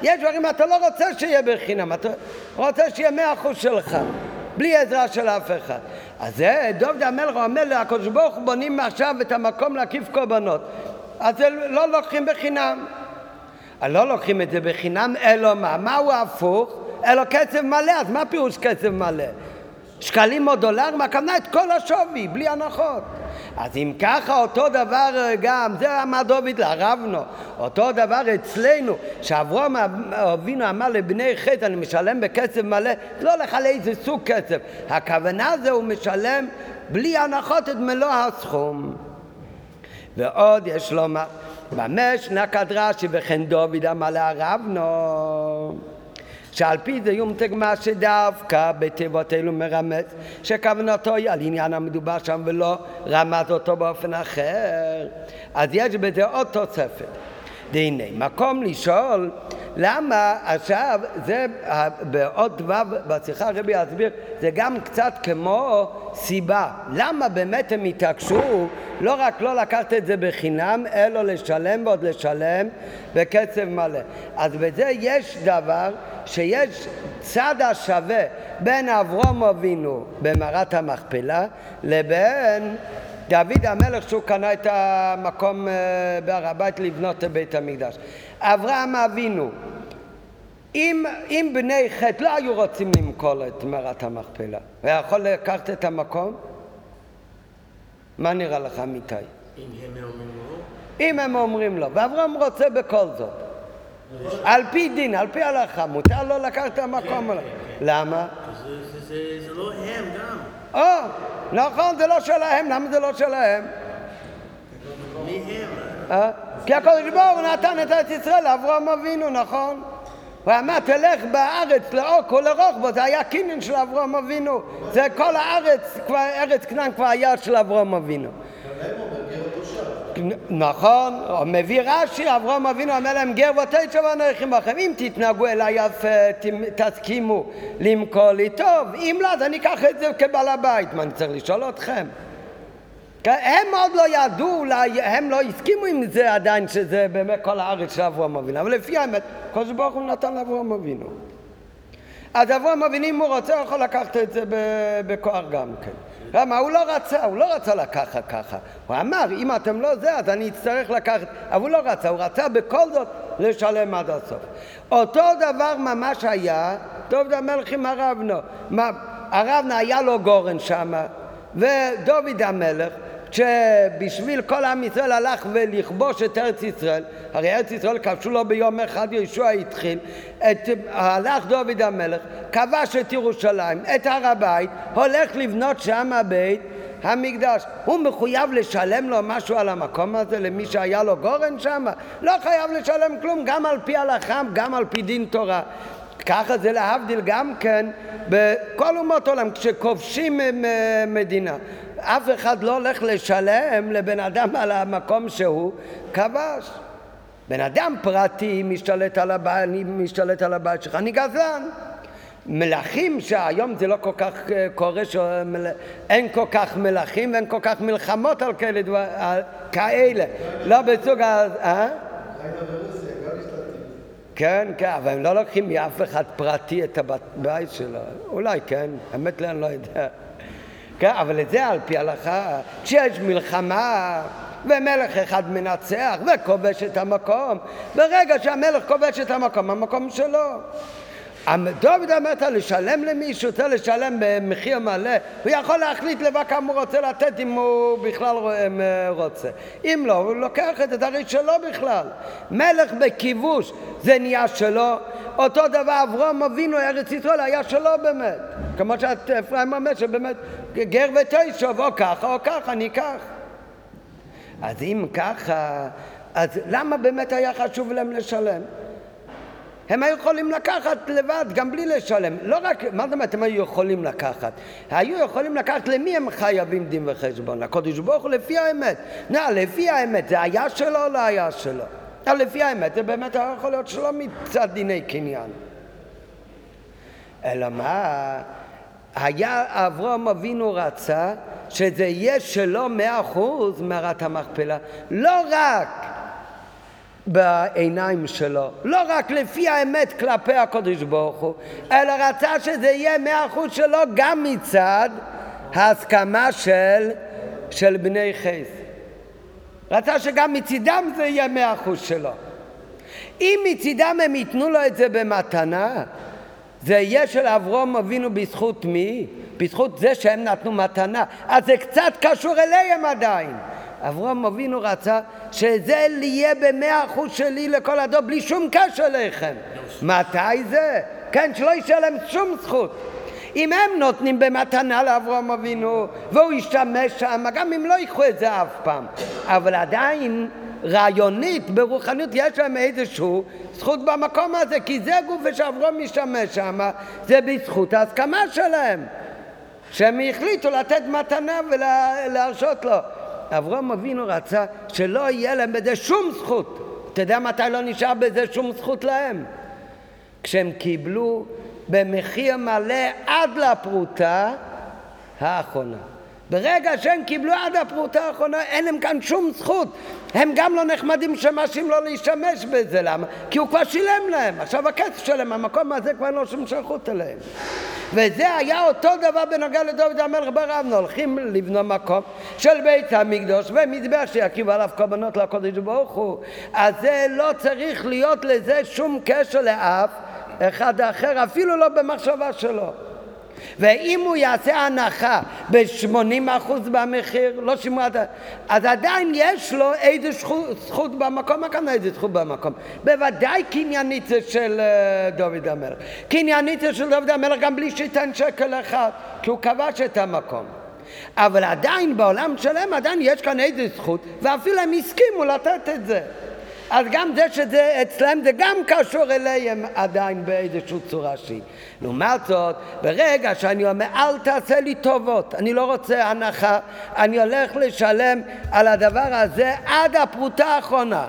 A: יש דברים, אתה לא רוצה שיהיה בחינם, אתה רוצה שיהיה מאה אחוז שלך, בלי עזרה של אף אחד. אז זה, דוד המלך אומר לקדוש ברוך הוא בונים עכשיו את המקום להקיף קורבנות. אז זה לא לוקחים בחינם. לא לוקחים את זה בחינם, אלא מה? מהו הפוך? אלא קצב מלא, אז מה פירוש קצב מלא? שקלים או דולרים, הכוונה את כל השווי, בלי הנחות. אז אם ככה אותו דבר גם, זה אמר דוד לרבנו, אותו דבר אצלנו, שאברום אבינו אמר לבני חטא, אני משלם בקצב מלא, לא לך לאיזה סוג קצב, הכוונה זה הוא משלם בלי הנחות את מלוא הסכום. ועוד יש לומר, ממש נקד רש"י וכן דוד אמר לרבנו שעל פי זה יומתג מה שדווקא בתיבות אלו מרמז שכוונתו היא על עניין המדובר שם ולא רמז אותו באופן אחר. אז יש בזה עוד תוספת. והנה מקום לשאול למה? עכשיו זה בעוד ו' בשיחה הרבי יסביר זה גם קצת כמו סיבה. למה באמת הם התעקשו לא רק לא לקחת את זה בחינם אלא לשלם ועוד לשלם בקצב מלא? אז בזה יש דבר שיש צד השווה בין אברום אבינו במערת המכפלה לבין דוד המלך שהוא קנה את המקום אה, בהר הבית לבנות את בית המקדש. אברהם אבינו, אם, אם בני חטא לא היו רוצים למכור את מערת המכפלה, הוא יכול לקחת את המקום? מה נראה לך, אמיתי?
B: אם הם אומרים לו?
A: אם הם אומרים לו, ואברהם רוצה בכל זאת. על פי דין, על פי הלכה, מותר לו לקחת את המקום. למה?
B: זה לא הם גם.
A: או, נכון, זה לא שלהם, למה זה לא שלהם?
B: מי הם?
A: כי הקדוש ברוך הוא נתן את ארץ ישראל לאברהם אבינו, נכון? הוא אמר, תלך בארץ לאורך ולרוחבו, זה היה קינון של אברהם אבינו. זה כל הארץ, כבר, ארץ כנען כבר היה של אברהם אבינו. נכון, מביא רש"י, אברהם אבינו אומר להם גר ותשע ואנוכי בכם אם תתנהגו אליי יפה, תסכימו למכור לי טוב, אם לא אז אני אקח את זה כבעל הבית, מה אני צריך לשאול אתכם? הם עוד לא ידעו, הם לא הסכימו עם זה עדיין שזה באמת כל הארץ של אברהם אבינו, אבל לפי האמת, הקדוש ברוך הוא נתן לאברהם אבינו. אז אברהם אבינו אם הוא רוצה הוא יכול לקחת את זה בכוח גם כן. למה? הוא לא רצה, הוא לא רצה לקחת ככה. הוא אמר, אם אתם לא זה, אז אני אצטרך לקחת. אבל הוא לא רצה, הוא רצה בכל זאת לשלם עד הסוף. אותו דבר ממש היה, דוד המלך עם הרבנו. הרבנו היה לו גורן שמה, ודוד המלך, שבשביל כל עם ישראל הלך ולכבוש את ארץ ישראל, הרי ארץ ישראל כבשו לו ביום אחד, ישוע התחיל, את, הלך דוד המלך, כבש את ירושלים, את הר הבית, הולך לבנות שם בית המקדש. הוא מחויב לשלם לו משהו על המקום הזה למי שהיה לו גורן שם? לא חייב לשלם כלום, גם על פי הלכה, גם על פי דין תורה. ככה זה להבדיל גם כן בכל אומות עולם, כשכובשים מדינה. אף אחד לא הולך לשלם לבן אדם על המקום שהוא כבש. בן אדם פרטי משתלט על הבית, אני משתלט על הבית שלך, אני גזלן. מלכים שהיום זה לא כל כך אה, קורה, שאין כל כך מלכים ואין כל כך מלחמות על כאלה דברים, כאלה. לא בסוג ה... אה? כן, כן, אבל הם לא לוקחים מאף אחד פרטי את הבית שלו. אולי כן, האמת לי אני לא יודע. כן, אבל את זה על פי הלכה, כשיש מלחמה ומלך אחד מנצח וכובש את המקום, ברגע שהמלך כובש את המקום, המקום שלו. דוד אמרת לשלם למישהו, רוצה לשלם במחיר מלא, הוא יכול להחליט לבד כמה הוא רוצה לתת אם הוא בכלל רוצה. אם לא, הוא לוקח את זה, הרי שלו בכלל. מלך בכיבוש זה נהיה שלו, אותו דבר אברום אבינו ארץ ישראל היה שלו באמת. כמו שאפרים אומר שבאמת גר ותשוב או ככה או ככה ניקח. אז אם ככה, אז למה באמת היה חשוב להם לשלם? הם היו יכולים לקחת לבד, גם בלי לשלם. לא רק, מה זאת אומרת הם היו יכולים לקחת? היו יכולים לקחת למי הם חייבים דין וחשבון? הקודש ברוך הוא לפי האמת. נא, לפי האמת, זה היה שלו או לא היה שלו? לפי האמת, זה באמת היה יכול להיות שלא מצד דיני קניין. אלא מה? היה אברהם אבינו רצה שזה יהיה שלו מאה אחוז מערת המכפלה. לא רק בעיניים שלו, לא רק לפי האמת כלפי הקודש ברוך הוא, אלא רצה שזה יהיה מאה אחוז שלו גם מצד ההסכמה של, של בני חס. רצה שגם מצידם זה יהיה מאה אחוז שלו. אם מצידם הם ייתנו לו את זה במתנה, זה יהיה של אברום אבינו בזכות מי? בזכות זה שהם נתנו מתנה. אז זה קצת קשור אליהם עדיין. אברום אבינו רצה שזה יהיה במאה אחוז שלי לכל הדור, בלי שום קשר אליכם. מתי זה? כן, שלא יישאר להם שום זכות. אם הם נותנים במתנה לאברהם אבינו והוא ישתמש שם, גם אם לא ייקחו את זה אף פעם, אבל עדיין רעיונית, ברוחניות, יש להם איזשהו זכות במקום הזה, כי זה גוף שאברהם משתמש שם, זה בזכות ההסכמה שלהם, שהם החליטו לתת מתנה ולהרשות לו. אברהם אבינו רצה שלא יהיה להם בזה שום זכות. אתה יודע מתי לא נשאר בזה שום זכות להם? כשהם קיבלו במחיר מלא עד לפרוטה האחרונה. ברגע שהם קיבלו עד הפרוטה האחרונה, אין להם כאן שום זכות. הם גם לא נחמדים שמאשים לא להשתמש בזה, למה? כי הוא כבר שילם להם. עכשיו הכסף שלהם, המקום הזה כבר לא שום שייכות אליהם. וזה היה אותו דבר בנוגע לדוד המלך ברבנו, הולכים לבנות מקום של בית המקדוש ומזבח שיקיבו עליו קורבנות לקודש ברוך הוא. אז זה לא צריך להיות לזה שום קשר לאף אחד אחר, אפילו לא במחשבה שלו. ואם הוא יעשה הנחה ב-80% במחיר, לא שימוע, אז עדיין יש לו איזה זכות, זכות במקום, כאן איזה זכות במקום? בוודאי קניינית זה של אה, דוד המלך. קניינית זה של דוד המלך גם בלי שייתן שקל אחד, כי הוא כבש את המקום. אבל עדיין בעולם שלהם עדיין יש כאן איזה זכות, ואפילו הם הסכימו לתת את זה. אז גם זה שזה אצלם זה גם קשור אליהם עדיין באיזושהי צורה שהיא. לעומת זאת, ברגע שאני אומר אל תעשה לי טובות, אני לא רוצה הנחה, אני הולך לשלם על הדבר הזה עד הפרוטה האחרונה.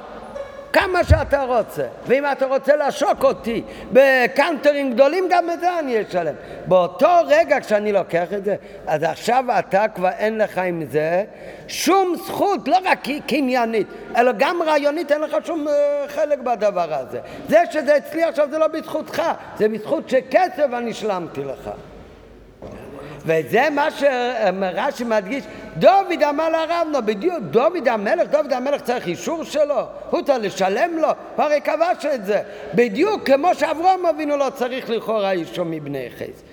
A: כמה שאתה רוצה. ואם אתה רוצה לעשוק אותי בקאנטרים גדולים, גם את זה אני אשלם. באותו רגע כשאני לוקח את זה, אז עכשיו אתה כבר אין לך עם זה שום זכות, לא רק קניינית, אלא גם רעיונית, אין לך שום uh, חלק בדבר הזה. זה שזה אצלי עכשיו זה לא בזכותך, זה בזכות שכסף אני שלמתי לך. וזה מה שרש"י מדגיש, דוד אמר לרבנו, בדיוק, דוד המלך, דוד המלך צריך אישור שלו, הוא צריך לשלם לו, הוא הרי כבש את זה, בדיוק כמו שאברום אבינו לא צריך לכאורה אישור מבני חס.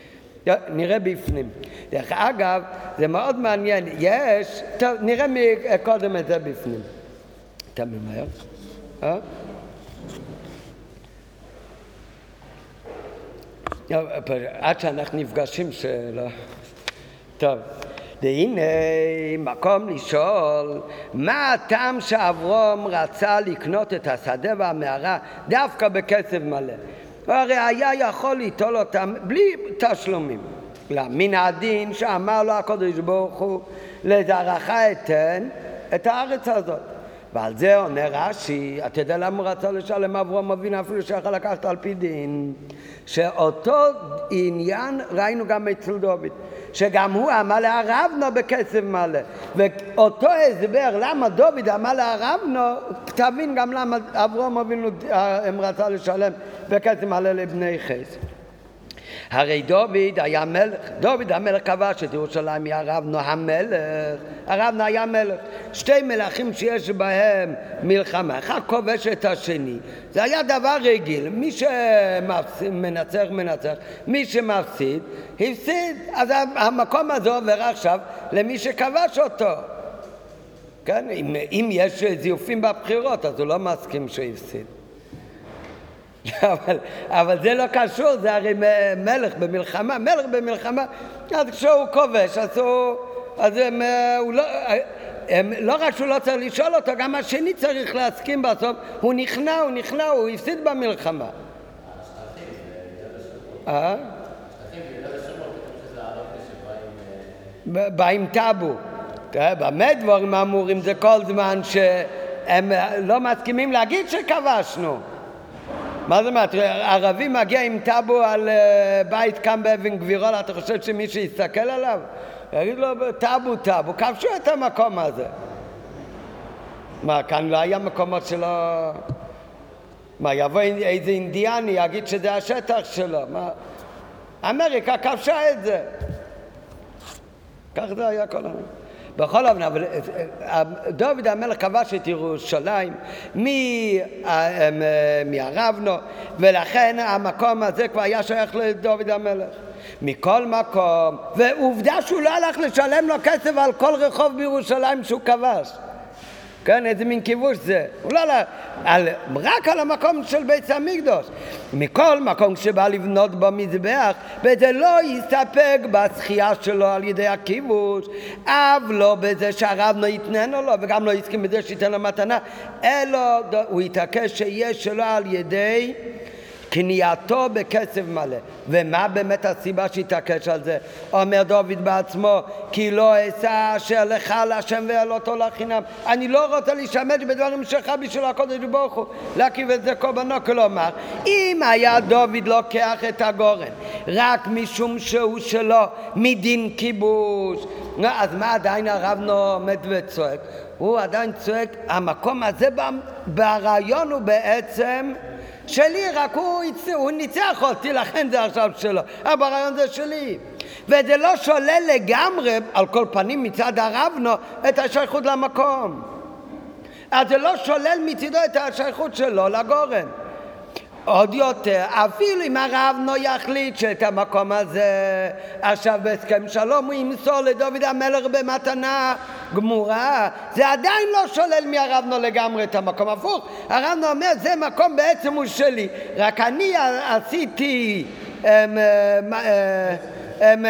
A: נראה בפנים. דרך אגב, זה מאוד מעניין, יש, טוב, נראה קודם את זה בפנים. אתה ממהר? אה? עד שאנחנו נפגשים, שלא... טוב, והנה מקום לשאול מה הטעם שאברום רצה לקנות את השדה והמערה דווקא בכסף מלא? הרי היה יכול ליטול אותם בלי תשלומים. מן הדין שאמר לו הקדוש ברוך הוא לזרעך אתן את הארץ הזאת. ועל זה עונה רש"י, אתה יודע למה הוא רצה לשלם אברום אבינו אפילו שיכול לקחת על פי דין? שאותו עניין ראינו גם אצל דוד. שגם הוא אמר לערבנו בכסף מלא. ואותו הסבר למה דוד אמר לערבנו, תבין גם למה אבינו אה, הם רצה לשלם בכסף מלא לבני חסד. הרי דוד היה מלך, דוד המלך כבש את ירושלים מהרבנו המלך, הרבנו היה מלך. שתי מלכים שיש בהם מלחמה, אחד כובש את השני. זה היה דבר רגיל, מי שמנצח מנצח, מי שמפסיד הפסיד. אז המקום הזה עובר עכשיו למי שכבש אותו. כן, אם, אם יש זיופים בבחירות אז הוא לא מסכים שהוא הפסיד. [LAUGHS] אבל, אבל זה לא קשור, זה הרי מלך במלחמה, מלך במלחמה, אז כשהוא כובש, אז הוא... אז הם, הוא לא, הם, לא רק שהוא לא צריך לשאול אותו, גם השני צריך להסכים בסוף, הוא נכנע, הוא נכנע, הוא הפסיד במלחמה. אה? באים טאבו. במה דברים אמורים זה כל זמן שהם לא מסכימים להגיד שכבשנו. מה זאת אומרת? ערבי מגיע עם טאבו על אה, בית קם באבן גבירול, אתה חושב שמישהו יסתכל עליו? יגיד לו, טאבו, טאבו, כבשו את המקום הזה. מה, כאן לא היה מקומות שלא... מה, יבוא איזה אינדיאני, יגיד שזה השטח שלו, מה... אמריקה כבשה את זה. כך זה היה כל הזמן. בכל אופן, אבל אה, אה, דוד המלך כבש את ירושלים מהרבנו, ולכן המקום הזה כבר היה שייך לדוד המלך. מכל מקום, ועובדה שהוא לא הלך לשלם לו כסף על כל רחוב בירושלים שהוא כבש. כן, איזה מין כיבוש זה. הוא לא, על, רק על המקום של בית המקדוש. מכל מקום שבא לבנות במזבח, וזה לא יסתפק בזכייה שלו על ידי הכיבוש, אף לא בזה שהרב לא יתננו לו, וגם לא הסכים בזה שייתן לו מתנה, אלא הוא יתעקש שיש שלו על ידי קנייתו בכסף מלא. ומה באמת הסיבה שהתעקש על זה? אומר דוד בעצמו, כי לא אשא אשר לך להשם ואלותו לחינם. אני לא רוצה להשתמש בדברים שלך בשביל הקודש ברוך הוא, להקיב את זה קורבנו, כלומר, אם היה דוד לוקח את הגורן רק משום שהוא שלו מדין כיבוש, אז מה עדיין הרב עומד וצועק? הוא עדיין צועק, המקום הזה ברעיון הוא בעצם שלי, רק הוא, הוא ניצח אותי, לכן זה עכשיו שלו. הרעיון זה שלי. וזה לא שולל לגמרי, על כל פנים מצד הרבנו, את השייכות למקום. אז זה לא שולל מצידו את השייכות שלו לגורן. עוד יותר, אפילו אם הרב לא יחליט שאת המקום הזה עכשיו בהסכם שלום הוא ימסור לדוד המלך במתנה גמורה, זה עדיין לא שולל מהרבנו לגמרי את המקום. הפוך, הרבנו אומר זה מקום בעצם הוא שלי, רק אני עשיתי אמ, אמ, אמ,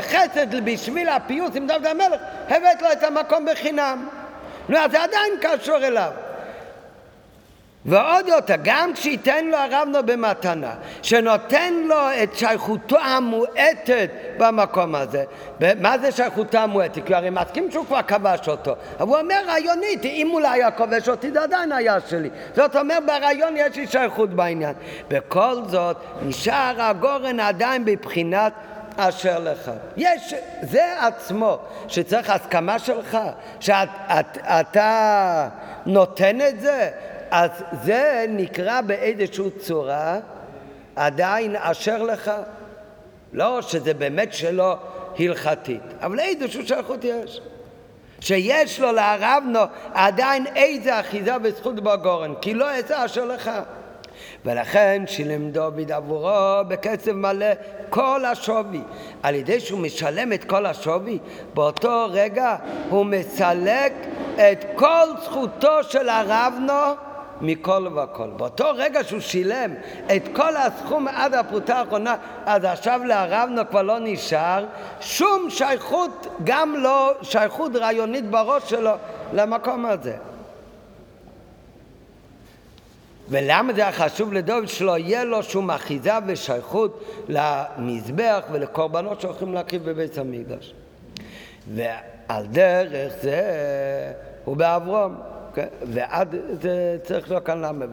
A: חסד בשביל הפיוס עם דוד המלך, הבאת לו את המקום בחינם. נו, אז זה עדיין קשור אליו. ועוד יותר, גם כשייתן לו הרבנו במתנה, שנותן לו את שייכותו המועטת במקום הזה. מה זה שייכותו המועטת? כי הרי מסכים שהוא כבר כבש אותו. אבל הוא אומר רעיונית, אם הוא לא היה כובש אותי, זה עדיין היה שלי. זאת אומרת, ברעיון יש לי שייכות בעניין. בכל זאת, נשאר הגורן עדיין בבחינת אשר לך. יש, זה עצמו, שצריך הסכמה שלך, שאתה נותן את זה, אז זה נקרא באיזושהי צורה עדיין אשר לך. לא שזה באמת שלו הלכתית, אבל איזושהי שייכות יש. שיש לו לערבנו עדיין איזה אחיזה וזכות בגורן, כי לא אעשה אשר לך. ולכן שילם דוד עבורו בכסף מלא כל השווי. על ידי שהוא משלם את כל השווי, באותו רגע הוא מסלק את כל זכותו של הרבנו מכל וכל. באותו רגע שהוא שילם את כל הסכום עד הפרוטה האחרונה, אז עכשיו להרבנו כבר לא נשאר שום שייכות, גם לא שייכות רעיונית בראש שלו למקום הזה. ולמה זה היה חשוב לדוד שלא יהיה לו שום אחיזה ושייכות למזבח ולקורבנות שהולכים להקריב בבית המקדש. ועל דרך זה הוא באברום. ועד זה צריך להיות כאן למה,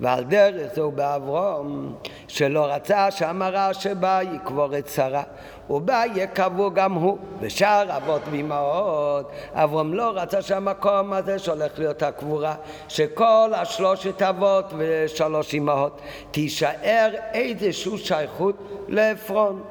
A: ועל דרך זהו באברום שלא רצה שהמרה שבה יקבור את שרה. ובה יקבו גם הוא ושאר אבות ואמהות. אברום לא רצה שהמקום הזה שהולך להיות הקבורה שכל השלושת אבות ושלוש אמהות תישאר איזושהי שייכות לעפרון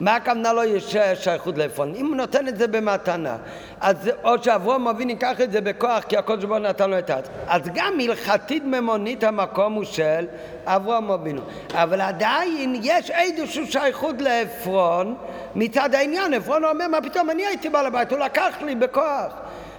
A: מה הכוונה לא יש שייכות לעפרון? אם הוא נותן את זה במתנה, אז או שאברום אבינו ייקח את זה בכוח כי הקודש ברוך נתן לו את הארץ. אז גם הלכתית ממונית המקום הוא של אברום אבינו. אבל עדיין יש איזושהי שייכות לעפרון מצד העניין. עפרון אומר, מה פתאום, אני הייתי בעל הבית, הוא לקח לי בכוח.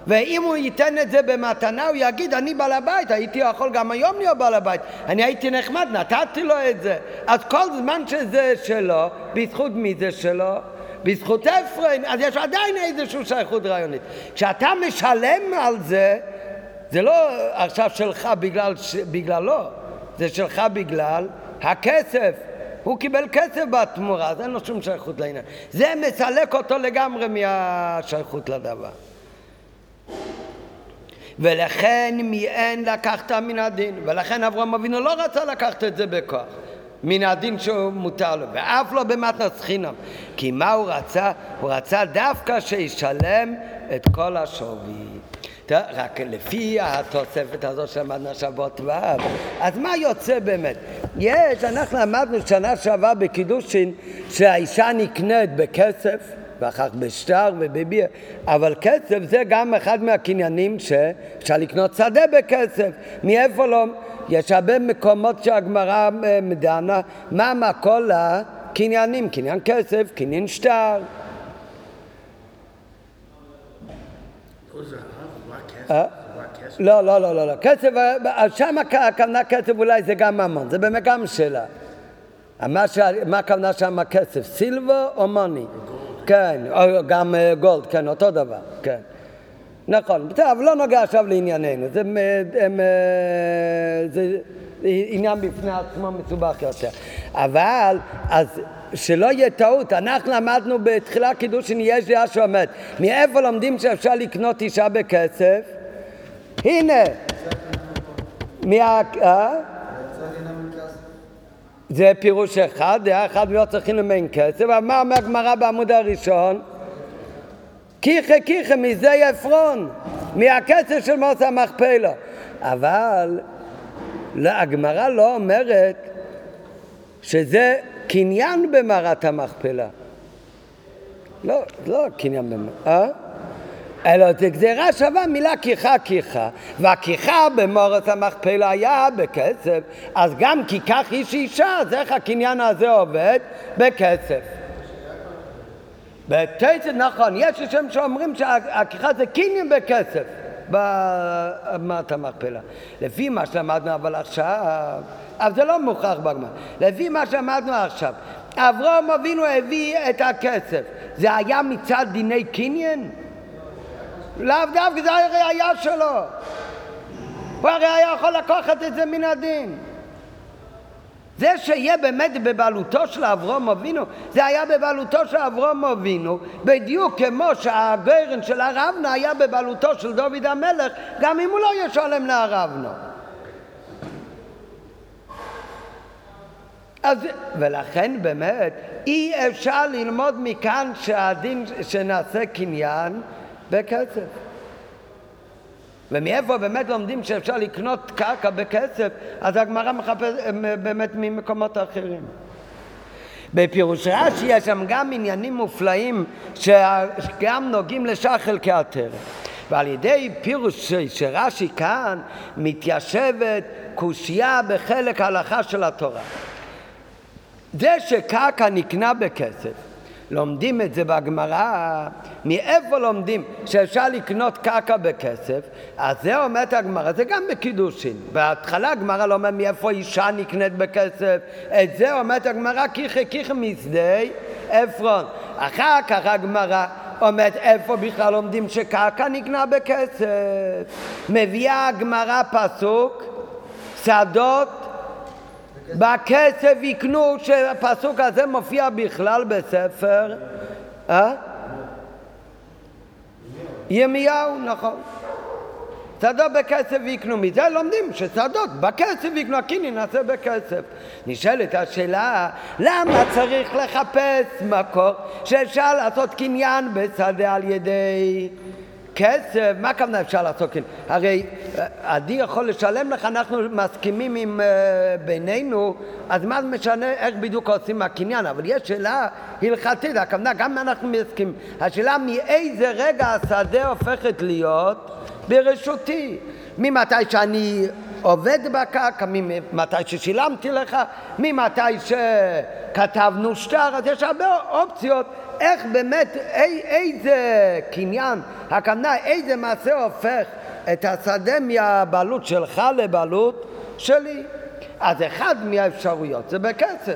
A: ואם הוא ייתן את זה במתנה, הוא יגיד, אני בעל הבית, הייתי יכול גם היום להיות בעל הבית. אני הייתי נחמד, נתתי לו את זה. אז כל זמן שזה שלו, בזכות מי זה שלו? בזכות אפרים, אז יש עדיין איזושהי שייכות רעיונית. כשאתה משלם על זה, זה לא עכשיו שלך בגלל, בגללו, זה שלך בגלל הכסף. הוא קיבל כסף בתמורה, אז אין לו שום שייכות לעניין. זה מסלק אותו לגמרי מהשייכות לדבר. ולכן מיען לקחת מן הדין, ולכן אברהם אבינו לא רצה לקחת את זה בכוח. מן הדין שהוא לו, ואף לא במתנס חינם. כי מה הוא רצה? הוא רצה דווקא שישלם את כל השווי. רק לפי התוספת הזאת שלמדנו שבועות ו', אז מה יוצא באמת? יש, אנחנו למדנו שנה שעברה בקידושין שהאישה נקנית בכסף ואחר כך בשטר ובביר, אבל כסף זה גם אחד מהקניינים שאפשר לקנות שדה בכסף. מאיפה לא? יש הרבה מקומות שהגמרא אה, מדנה, מה כל הקניינים? קניין כסף, קניין שטר. אה? לא, לא, לא, לא, לא. כסף, שם הכוונה כסף אולי זה גם ממון, זה באמת גם שאלה. מה הכוונה שם כסף? סילבר או מוני? כן, או גם אה, גולד, כן, אותו דבר, כן. נכון, טוב, לא נוגע עכשיו לענייננו, זה, אה, זה, זה עניין בפני עצמו מסובך יותר. אבל, אז שלא יהיה טעות, אנחנו למדנו בתחילה קידושין יש דעה שאומרת, מאיפה לומדים שאפשר לקנות אישה בכסף? הנה, מה... זה פירוש אחד, דעה אחד לא צריכים למין כסף, אבל מה אומר הגמרא בעמוד הראשון? קיחה קיחה מזה עפרון, מהכסף של מוס המכפלה. אבל הגמרא לא אומרת שזה קניין במערת המכפלה. לא, לא קניין במערת... אה? אלא גזירה שווה מילה כיחה כיחה, והכיחה במורת המכפלה היה בכסף, אז גם כי כך איש אישה, אז איך הקניין הזה עובד? בכסף. בתצת נכון, יש שם שאומרים שהכיחה זה קניין בכסף במערת המכפלה. לפי מה שלמדנו אבל עכשיו, אבל זה לא מוכרח בגמר, לפי מה שלמדנו עכשיו, אברהם אבינו הביא את הכסף, זה היה מצד דיני קניין? לאו דווקא זה הראייה שלו. הוא הרי היה יכול לקחת את זה מן הדין. זה שיהיה באמת בבעלותו של אברום אבינו, זה היה בבעלותו של אברום אבינו, בדיוק כמו שהגרן של הרבנה היה בבעלותו של דוד המלך, גם אם הוא לא ישלם להרבנו. אז, ולכן באמת אי אפשר ללמוד מכאן שהדין שנעשה קניין בכסף. ומאיפה באמת לומדים שאפשר לקנות קרקע בכסף, אז הגמרא מחפש באמת ממקומות אחרים. בפירוש רש"י יש שם גם עניינים מופלאים שגם נוגעים לשאר חלקי הטרם. ועל ידי פירוש שרש"י כאן מתיישבת קושייה בחלק ההלכה של התורה. זה שקרקע נקנה בכסף לומדים את זה בגמרא, מאיפה לומדים שאפשר לקנות קרקע בכסף? אז זה אומרת הגמרא, זה גם בקידושין. בהתחלה הגמרא לא אומר מאיפה אישה נקנית בכסף, את זה אומרת הגמרא כיכי כיכי משדה עפרון. אחר כך הגמרא אומרת איפה בכלל לומדים שקרקע נקנה בכסף. מביאה הגמרא פסוק, שדות בכסף יקנו, שהפסוק הזה מופיע בכלל בספר, אה? ימיהו, נכון. שדות בכסף יקנו, מזה לומדים ששדות בכסף יקנו, הקינין נעשה בכסף. נשאלת השאלה, למה צריך לחפש מקור שאפשר לעשות קניין בשדה על ידי כסף, מה הכוונה אפשר לעשות כן? הרי עדי אה, יכול לשלם לך, אנחנו מסכימים עם uh, בינינו, אז מה משנה איך בדיוק עושים הקניין? אבל יש שאלה הלכתית, הכוונה גם אנחנו מסכימים, השאלה מאיזה רגע השדה הופכת להיות ברשותי? ממתי שאני עובד בקרקע, ממתי ששילמתי לך, ממתי שכתבנו שטר, אז יש הרבה אופציות איך באמת, אי, איזה קניין, הכוונה איזה מעשה הופך את השדה מהבעלות שלך לבעלות שלי. אז אחד מהאפשרויות זה בכסף.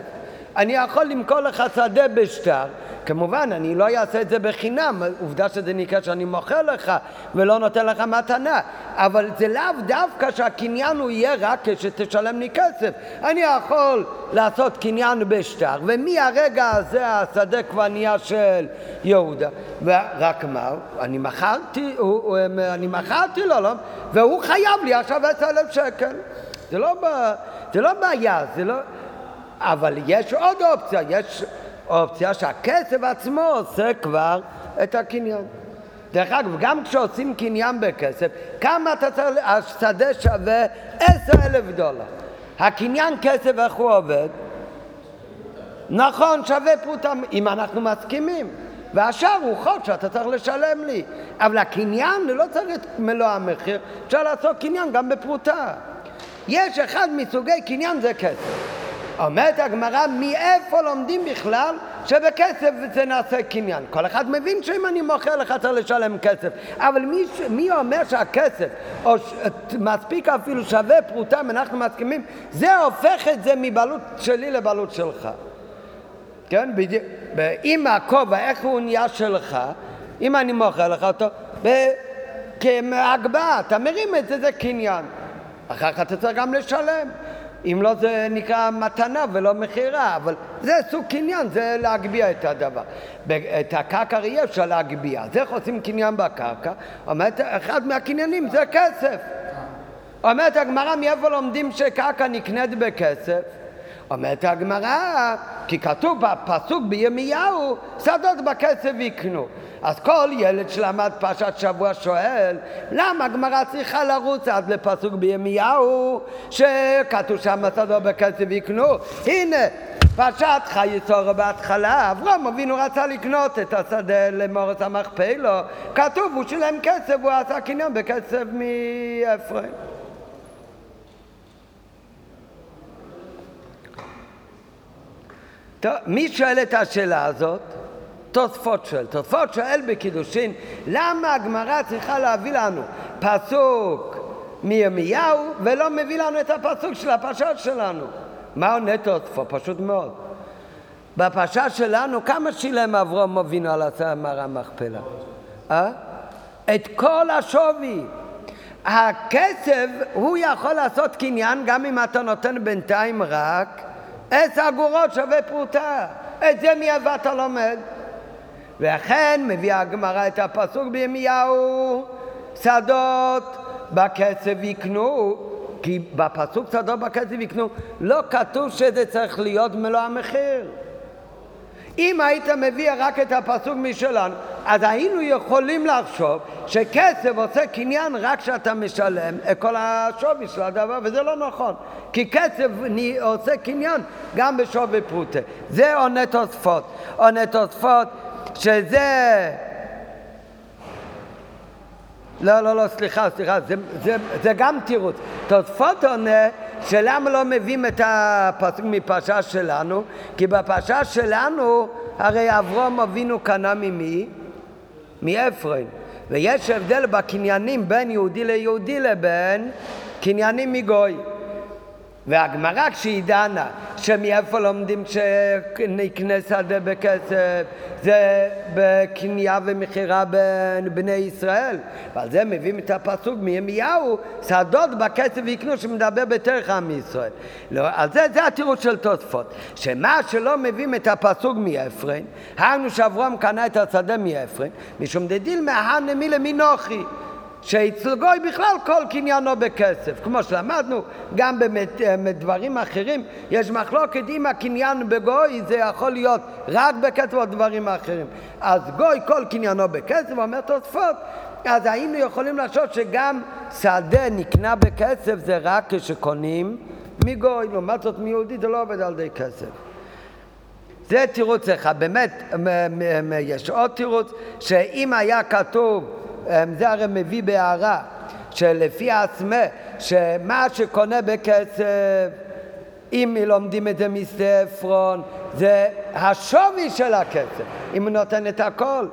A: אני יכול למכור לך שדה בשטר, כמובן, אני לא אעשה את זה בחינם, עובדה שזה נקרא שאני מוכר לך ולא נותן לך מתנה, אבל זה לאו דווקא שהקניין הוא יהיה רק כשתשלם לי כסף. אני יכול לעשות קניין בשטר, ומהרגע הזה השדה כבר נהיה של יהודה. ורק מה, אני מכרתי, הוא, אני מכרתי לו, לא? והוא חייב לי עכשיו עשר אלף שקל. זה לא, זה לא בעיה, זה לא... אבל יש עוד אופציה, יש אופציה שהכסף עצמו עושה כבר את הקניין. דרך אגב, גם כשעושים קניין בכסף, כמה אתה צריך, השדה שווה עשר אלף דולר. הקניין כסף, איך הוא עובד? נכון, שווה פרוטה, אם אנחנו מסכימים. והשאר הוא חוד שאתה צריך לשלם לי. אבל הקניין לא צריך את מלוא המחיר, אפשר לעשות קניין גם בפרוטה. יש אחד מסוגי קניין זה כסף. אומרת הגמרא, מאיפה לומדים בכלל שבכסף זה נעשה קניין? כל אחד מבין שאם אני מוכר לך צריך לשלם כסף, אבל מי, מי אומר שהכסף, או ש, מספיק אפילו שווה פרוטה, אם אנחנו מסכימים, זה הופך את זה מבעלות שלי לבעלות שלך. כן? בדיוק. אם הכובע, איך הוא נהיה שלך, אם אני מוכר לך אותו, כהגבהה, אתה מרים את זה, זה קניין. אחר כך אתה צריך גם לשלם. אם לא זה נקרא מתנה ולא מכירה, אבל זה סוג קניין, זה להגביה את הדבר. את הקרקע אי אפשר להגביה, אז איך עושים קניין בקרקע? אומרת, אחד מהקניינים זה כסף. אומרת הגמרא, מאיפה לומדים שקרקע נקנית בכסף? אומרת הגמרא, כי כתוב בפסוק בירמיהו, שדות בכסף יקנו. אז כל ילד שלמד פרשת שבוע שואל, למה הגמרא צריכה לרוץ עד לפסוק בירמיהו, שכתוב שם שדות בכסף יקנו? הנה, פרשת חיי צורו בהתחלה, אברום אבינו רצה לקנות את השדה למורס המכפלו, כתוב הוא שילם כסף, הוא עשה קניין בכסף מאפרים. טוב, מי שואל את השאלה הזאת? תוספות שואל. תוספות שואל בקידושין, למה הגמרא צריכה להביא לנו פסוק מירמיהו ולא מביא לנו את הפסוק של הפרשה שלנו? מה עונה תוספות? פשוט מאוד. בפרשה שלנו, כמה שילם אברום אבינו על המערה המכפלה? אה? את כל השווי. הכסף, הוא יכול לעשות קניין גם אם אתה נותן בינתיים רק עשר אגורות שווה פרוטה. את זה מי אתה לומד? ואכן מביאה הגמרא את הפסוק בירמיהו, שדות בכסף יקנו, כי בפסוק שדות בכסף יקנו לא כתוב שזה צריך להיות מלוא המחיר. אם היית מביא רק את הפסוק משלנו, אז היינו יכולים לחשוב שכסף עושה קניין רק כשאתה משלם את כל השווי של הדבר, וזה לא נכון. כי כסף עושה קניין גם בשווי פרוטה. זה עונה תוספות. עונה תוספות שזה... לא, לא, לא, סליחה, סליחה, זה, זה, זה גם תירוץ. תוספות עונה שלמה לא מביאים את הפסוק מפרשה שלנו? כי בפרשה שלנו הרי אברום אבינו קנה ממי? מאפרים. ויש הבדל בקניינים בין יהודי ליהודי לבין קניינים מגוי. והגמרא כשהיא דנה שמאיפה לומדים שנקנה שדה בכסף זה בקנייה ומכירה בין בני ישראל? ועל זה מביאים את הפסוק מירמיהו שדות בכסף יקנו שמדבר בתרך עם ישראל. לא, על זה, זה התירוץ של תוספות. שמה שלא מביאים את הפסוק מאפרים היינו שאברהם קנה את השדה מאפרים משום דדיל מהנה מילה מנוחי שאצל גוי בכלל כל קניינו בכסף. כמו שלמדנו, גם בדברים אחרים יש מחלוקת אם הקניין בגוי זה יכול להיות רק בכסף או דברים אחרים. אז גוי כל קניינו בכסף, אומר תוספות, אז היינו יכולים לחשוב שגם שדה נקנה בכסף זה רק כשקונים מגוי, לעומת זאת מיהודי זה לא עובד על ידי כסף. זה תירוץ אחד, באמת יש עוד תירוץ שאם היה כתוב זה הרי מביא בהערה שלפי עצמה שמה שקונה בכסף אם לומדים את זה מספרון זה השווי של הכסף אם הוא נותן את הכל.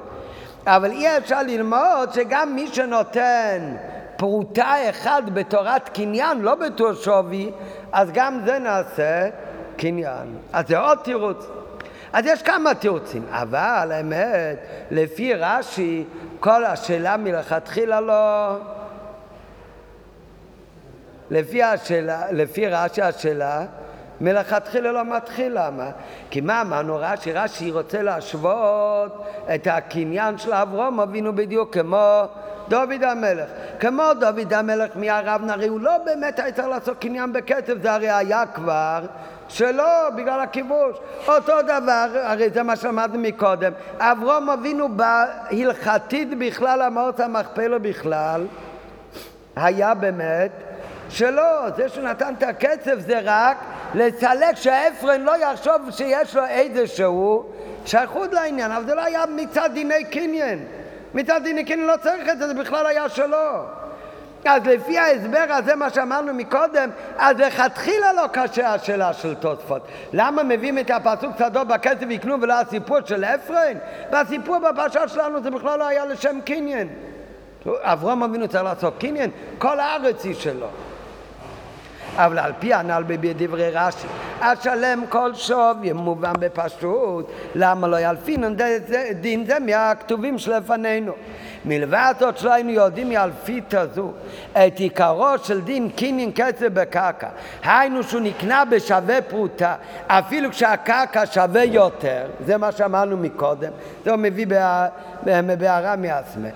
A: אבל אי אפשר ללמוד שגם מי שנותן פרוטה אחת בתורת קניין לא בתור שווי אז גם זה נעשה קניין. אז זה עוד תירוץ אז יש כמה תירוצים, אבל האמת, לפי רש"י, כל השאלה מלכתחילה לא... לפי, השאלה, לפי רש"י השאלה מלכתחילה לא מתחיל, למה? כי מה אמרנו רש"י? רש"י רוצה להשוות את הקניין של אברום אבינו בדיוק כמו דוד המלך. כמו דוד המלך מהרב נרי, הוא לא באמת היה צריך לעשות קניין בכסף, זה הרי היה כבר שלא, בגלל הכיבוש. אותו דבר, הרי זה מה שלמדנו מקודם, אברום אבינו בהלכתית בכלל, המאות המכפלו בכלל, היה באמת שלא, זה שהוא נתן את הכסף זה רק לסלק שהאפרן לא יחשוב שיש לו איזשהו שייכות לעניין, אבל זה לא היה מצד דיני קניין. מצד דיני קניין לא צריך את זה, זה בכלל היה שלו. אז לפי ההסבר הזה, מה שאמרנו מקודם, אז לכתחילה לא קשה השאלה של תוספות. למה מביאים את הפסוק צדו בכסף יקנו ולא הסיפור של אפרים? והסיפור בפרשה שלנו זה בכלל לא היה לשם קניין. אברהם אבינו צריך לעשות קניין, כל הארץ היא שלו. אבל על פי הנ"ל בדברי רש"י, השלם כל יהיה מובן בפשוט, למה לא ילפינן דין זה מהכתובים שלפנינו. מלבד זאת שלא היינו יודעים מאלפית הזו את עיקרו של דין קינין כסף בקרקע. היינו שהוא נקנה בשווה פרוטה, אפילו כשהקרקע שווה יותר, זה מה שאמרנו מקודם, זה הוא מביא בהערה מעצמי.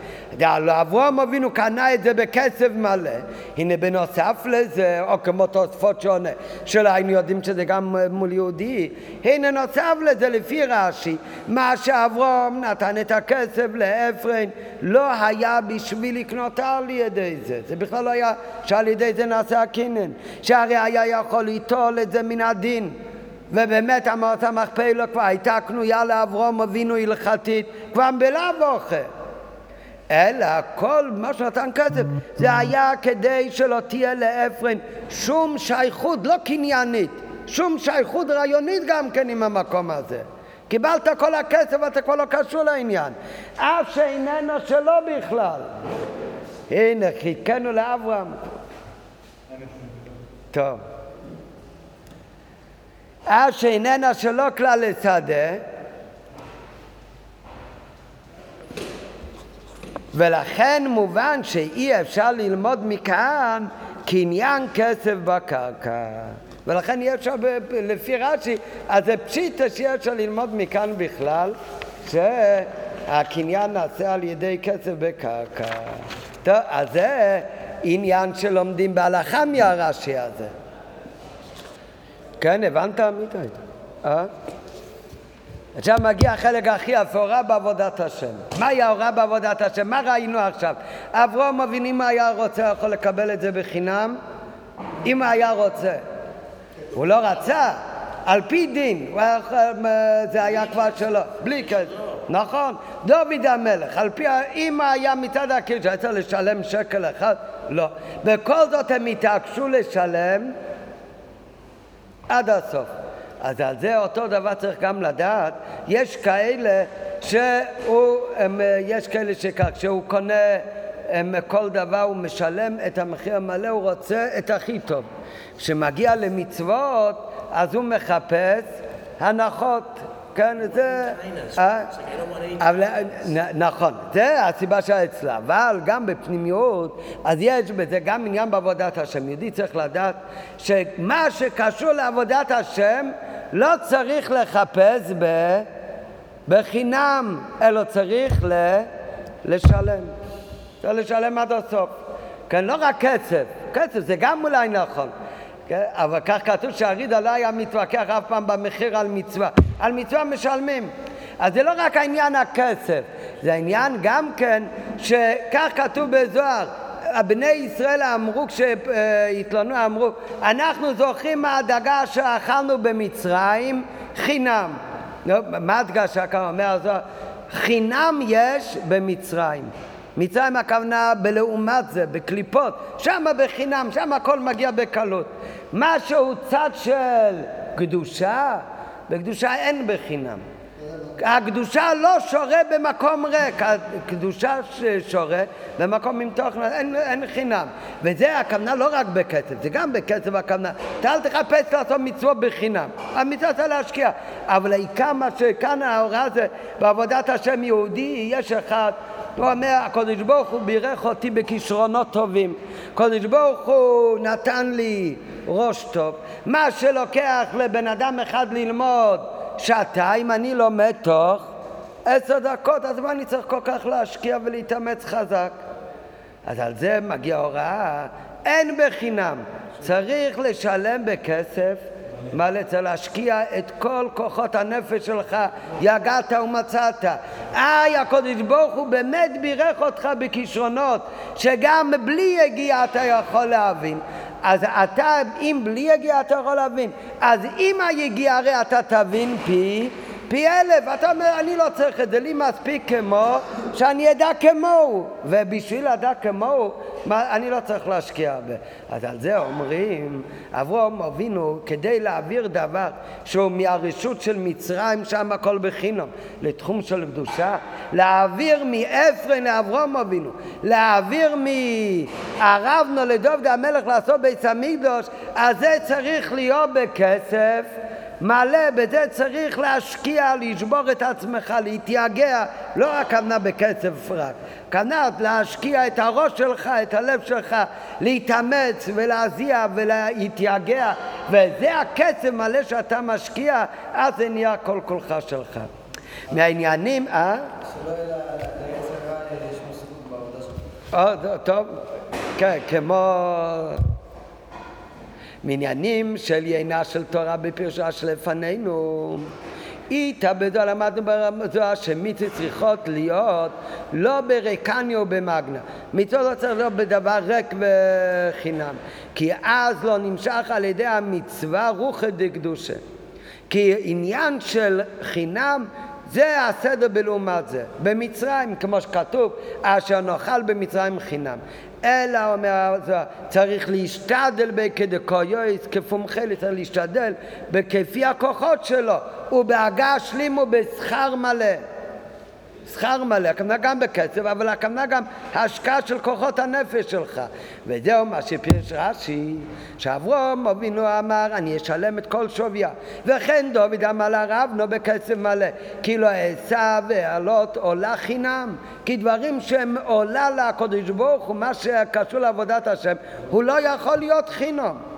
A: אברהם אבינו קנה את זה בכסף מלא, הנה בנוסף לזה, או כמו תוספות שונה, שלא היינו יודעים שזה גם מול יהודי, הנה נוסף לזה לפי רש"י, מה שאברהם נתן את הכסף לאפרין לא היה בשביל לקנות על ידי זה, זה בכלל לא היה שעל ידי זה נעשה הקינן, שהרי היה יכול ליטול את זה מן הדין. ובאמת אמרת המכפלה כבר הייתה קנויה לאברום אבינו הלכתית כבר בלאו אוכל. אלא כל מה שנתן כסף זה היה כדי שלא תהיה לאפרין שום שייכות, לא קניינית, שום שייכות רעיונית גם כן עם המקום הזה. קיבלת כל הכסף ואתה כבר לא קשור לעניין. אף שאיננו שלו בכלל. הנה, חיכינו לאברהם. טוב. אף שאיננה שלו כלל לשדה, ולכן מובן שאי אפשר ללמוד מכאן קניין כסף בקרקע. ולכן אי אפשר, לפי רש"י, אז זה פשיטה שאי אפשר ללמוד מכאן בכלל, שהקניין נעשה על ידי כסף בקרקע. טוב, אז זה עניין שלומדים בהלכה מהרש"י הזה. כן, הבנת, עמית? אה? עכשיו מגיע החלק הכי יפה, הוראה בעבודת השם. מהי ההוראה בעבודת השם? מה ראינו עכשיו? אברהם אבינו אם היה רוצה יכול לקבל את זה בחינם? אם היה רוצה. הוא לא רצה, על פי דין, זה היה כבר שלו, בלי כסף. נכון, דוד המלך, על פי, אם היה מצד הקדוש, היה צריך לשלם שקל אחד, לא. בכל זאת הם התעקשו לשלם עד הסוף. אז על זה אותו דבר צריך גם לדעת, יש כאלה שהוא, הם, יש כאלה שכך, כשהוא קונה כל דבר הוא משלם את המחיר המלא, הוא רוצה את הכי טוב. כשמגיע למצוות, אז הוא מחפש הנחות. כן, זה... אה? נכון, זה הסיבה שלה אצלה. אבל גם בפנימיות, אז יש בזה גם עניין בעבודת השם. יהודי צריך לדעת שמה שקשור לעבודת השם לא צריך לחפש ב... בחינם, אלא צריך ל... לשלם. צריך לשלם עד הסוף. כן, לא רק כסף, כסף זה גם אולי נכון. כן? אבל כך כתוב שהרידה לא היה מתווכח אף פעם במחיר על מצווה. על מצווה משלמים. אז זה לא רק העניין הכסף, זה העניין גם כן שכך כתוב בזוהר. בני ישראל אמרו, כשהתלוננו, אמרו, אנחנו זוכרים מהדגה שאכלנו במצרים חינם. מה הדגשה כאן אומר הזוהר? חינם יש במצרים. מצרים הכוונה בלעומת זה, בקליפות, שם בחינם, שם הכל מגיע בקלות. משהו צד של קדושה, בקדושה אין בחינם. הקדושה לא שורה במקום ריק, הקדושה שורה במקום עם תוכן, אין, אין חינם. וזה הכוונה לא רק בכסף, זה גם בכסף הכוונה. אתה אל תחפש לעשות מצוות בחינם, המצווה צריך להשקיע. אבל העיקר מה שכאן ההוראה זה בעבודת השם יהודי, יש אחד הוא אומר, הקדוש ברוך הוא בירך אותי בכישרונות טובים. הקדוש ברוך הוא נתן לי ראש טוב. מה שלוקח לבן אדם אחד ללמוד שעתיים, אני לומד תוך עשר דקות, אז מה אני צריך כל כך להשקיע ולהתאמץ חזק? אז על זה מגיעה הוראה, אין בחינם, צריך לשלם בכסף מלא, צריך להשקיע את כל כוחות הנפש שלך, יגעת ומצאת. איי, הקודש ברוך הוא באמת בירך אותך בכישרונות, שגם בלי יגיע אתה יכול להבין. אז אתה, אם בלי יגיע אתה יכול להבין. אז עם היגיע הרי אתה תבין פי פי אלף, אתה אומר, אני לא צריך את זה, לי מספיק כמו שאני אדע כמוהו, ובשביל לדעת כמוהו, אני לא צריך להשקיע הרבה. אז על זה אומרים, אברהם אבינו, כדי להעביר דבר שהוא מהרשות של מצרים, שם הכל בחינם, לתחום של קדושה, להעביר מאפרין לאברהם אבינו, להעביר מערבנו לדוד המלך לעשות בית המקדוש, אז זה צריך להיות בכסף. מלא, בזה צריך להשקיע, לשבור את עצמך, להתייגע, לא רק הכוונה בכסף רק, כוונה להשקיע את הראש שלך, את הלב שלך, להתאמץ ולהזיע ולהתייגע, וזה הכסף מלא שאתה משקיע, אז זה נהיה כל כולך שלך. מהעניינים, אה? שלא יהיה רע יש מסוכות בעבודה שלך. טוב, כן, כמו... מעניינים של יינה של תורה בפרשה שלפנינו. איתה למדנו ברמזוה שמצוות צריכות להיות לא בריקניה או במגנה. לא צריך להיות בדבר ריק וחינם. כי אז לא נמשך על ידי המצווה רוחא דקדושה. כי עניין של חינם זה הסדר בלעומת זה. במצרים, כמו שכתוב, אשר נאכל במצרים חינם. אלא אומר צריך להשתדל בכדקויוס כפומחה, צריך להשתדל בכפי הכוחות שלו ובהגה שלימו בשכר מלא שכר מלא, הכוונה גם בכסף, אבל הכוונה גם השקעה של כוחות הנפש שלך. וזהו מה שפירש רש"י, שאברום אבינו אמר, אני אשלם את כל שוויה. וכן דוד אמר לרבנו בכסף מלא, כי לא אעשה ועלות עולה חינם. כי דברים שהם עולה לקדוש ברוך הוא, מה שקשור לעבודת השם, הוא לא יכול להיות חינם.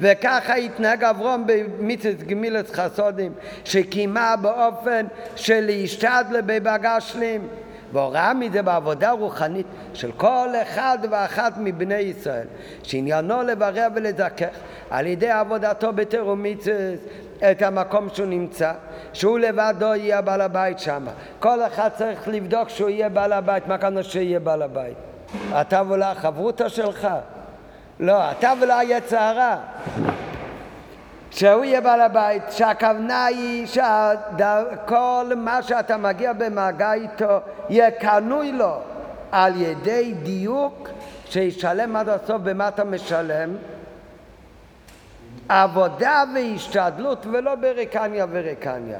A: וככה התנהג אברום במצוות גמילת חסודים, שקיימה באופן של להשתדל בבגשלים. והוראה מזה בעבודה רוחנית של כל אחד ואחת מבני ישראל, שעניינו לברר ולזכך על ידי עבודתו מצוות את המקום שהוא נמצא, שהוא לבדו יהיה בעל הבית שם. כל אחד צריך לבדוק שהוא יהיה בעל הבית, מה כאן שיהיה בעל הבית? אתה ואולי החברותא שלך? לא, אתה ולא היצר הרע. שהוא יהיה בעל הבית, שהכוונה היא שכל מה שאתה מגיע במגע איתו יהיה קנוי לו על ידי דיוק שישלם עד הסוף במה אתה משלם עבודה והשתדלות ולא ברקניה ורקניה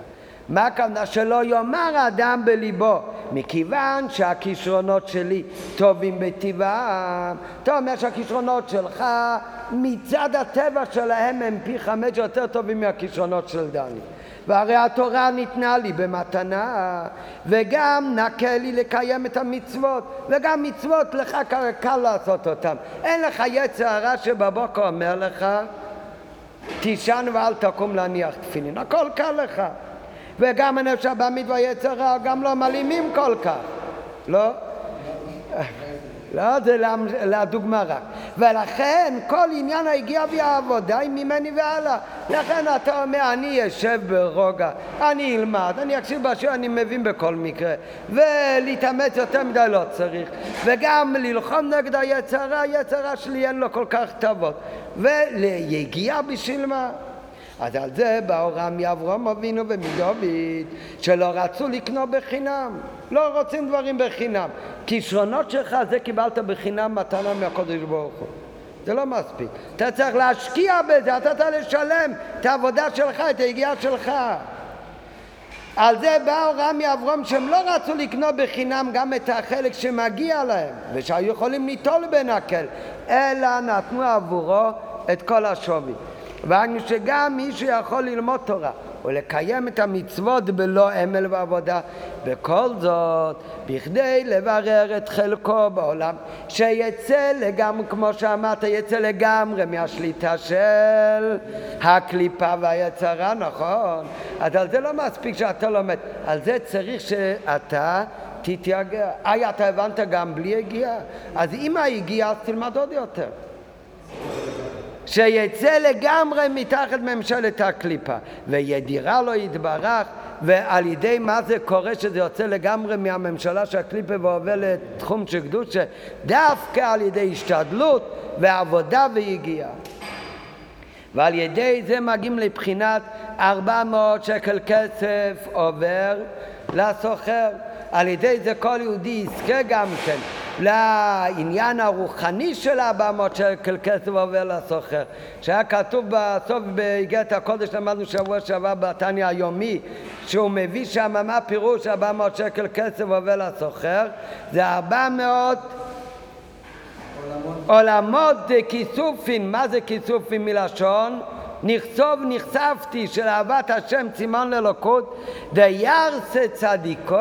A: מה הכוונה? שלא יאמר האדם בליבו, מכיוון שהכישרונות שלי טובים בטבעם. אתה אומר שהכישרונות שלך מצד הטבע שלהם הם פי חמש יותר טובים מהכישרונות של דני. והרי התורה ניתנה לי במתנה, וגם נקה לי לקיים את המצוות, וגם מצוות לך קל לעשות אותן. אין לך יצר הרע שבבוקר אומר לך, תישן ואל תקום להניח תפילין, הכל קל לך. וגם הנפש הבאמית והיצר גם לא מלימים כל כך, לא? לא, זה לדוגמה רק. ולכן כל עניין היגיעה והעבודה היא ממני והלאה. לכן אתה אומר, אני אשב ברוגע, אני אלמד, אני אקשיב בשיעור, אני מבין בכל מקרה. ולהתאמץ יותר מדי לא צריך. וגם ללחום נגד היצרה, היצרה שלי אין לו כל כך טובות. וליגיעה בשביל מה? אז על זה באו רמי אברהם אבינו ומדוד שלא רצו לקנות בחינם, לא רוצים דברים בחינם. כישרונות שלך זה קיבלת בחינם מתנה מהקודש ברוך הוא. זה לא מספיק. אתה צריך להשקיע בזה, אתה צריך לשלם את העבודה שלך, את היגיעה שלך. על זה באו רמי אברהם שהם לא רצו לקנות בחינם גם את החלק שמגיע להם ושהיו יכולים ליטול בנקל אלא נתנו עבורו את כל השווי. ואנו שגם מי שיכול ללמוד תורה ולקיים את המצוות בלא עמל ועבודה, וכל זאת בכדי לברר את חלקו בעולם, שיצא לגמרי, כמו שאמרת, יצא לגמרי מהשליטה של הקליפה והיצרה, נכון? אז על זה לא מספיק שאתה לומד, על זה צריך שאתה תתייגע. איי, אתה הבנת גם בלי הגיעה? אז אם ההגיעה, אז תלמד עוד יותר. שיצא לגמרי מתחת ממשלת הקליפה וידירה לו יתברך ועל ידי מה זה קורה שזה יוצא לגמרי מהממשלה של הקליפה ועובר לתחום של קדושה דווקא על ידי השתדלות ועבודה ויגיעה ועל ידי זה מגיעים לבחינת 400 שקל כסף עובר לסוחר. על ידי זה כל יהודי יזכה גם כן לעניין הרוחני של 400 שקל כסף עובר לסוחר. שהיה כתוב בסוף באיגרת הקודש, למדנו שבוע שעבר בתניא היומי, שהוא מביא שם מה פירוש 400 שקל כסף עובר לסוחר? זה 400 עולמות כיסופים, מה זה כיסופים מלשון? נכסוב נכספתי של אהבת השם צימון לאלוקות דיירסה צדיקו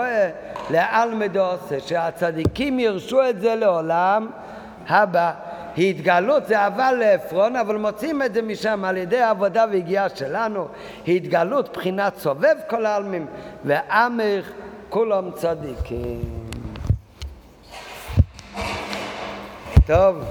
A: לעלמד עושה שהצדיקים ירשו את זה לעולם הבא. התגלות זה אהבה לעפרון אבל מוצאים את זה משם על ידי העבודה והגיעה שלנו. התגלות בחינת סובב כל העלמים ועמך כולם צדיקים. טוב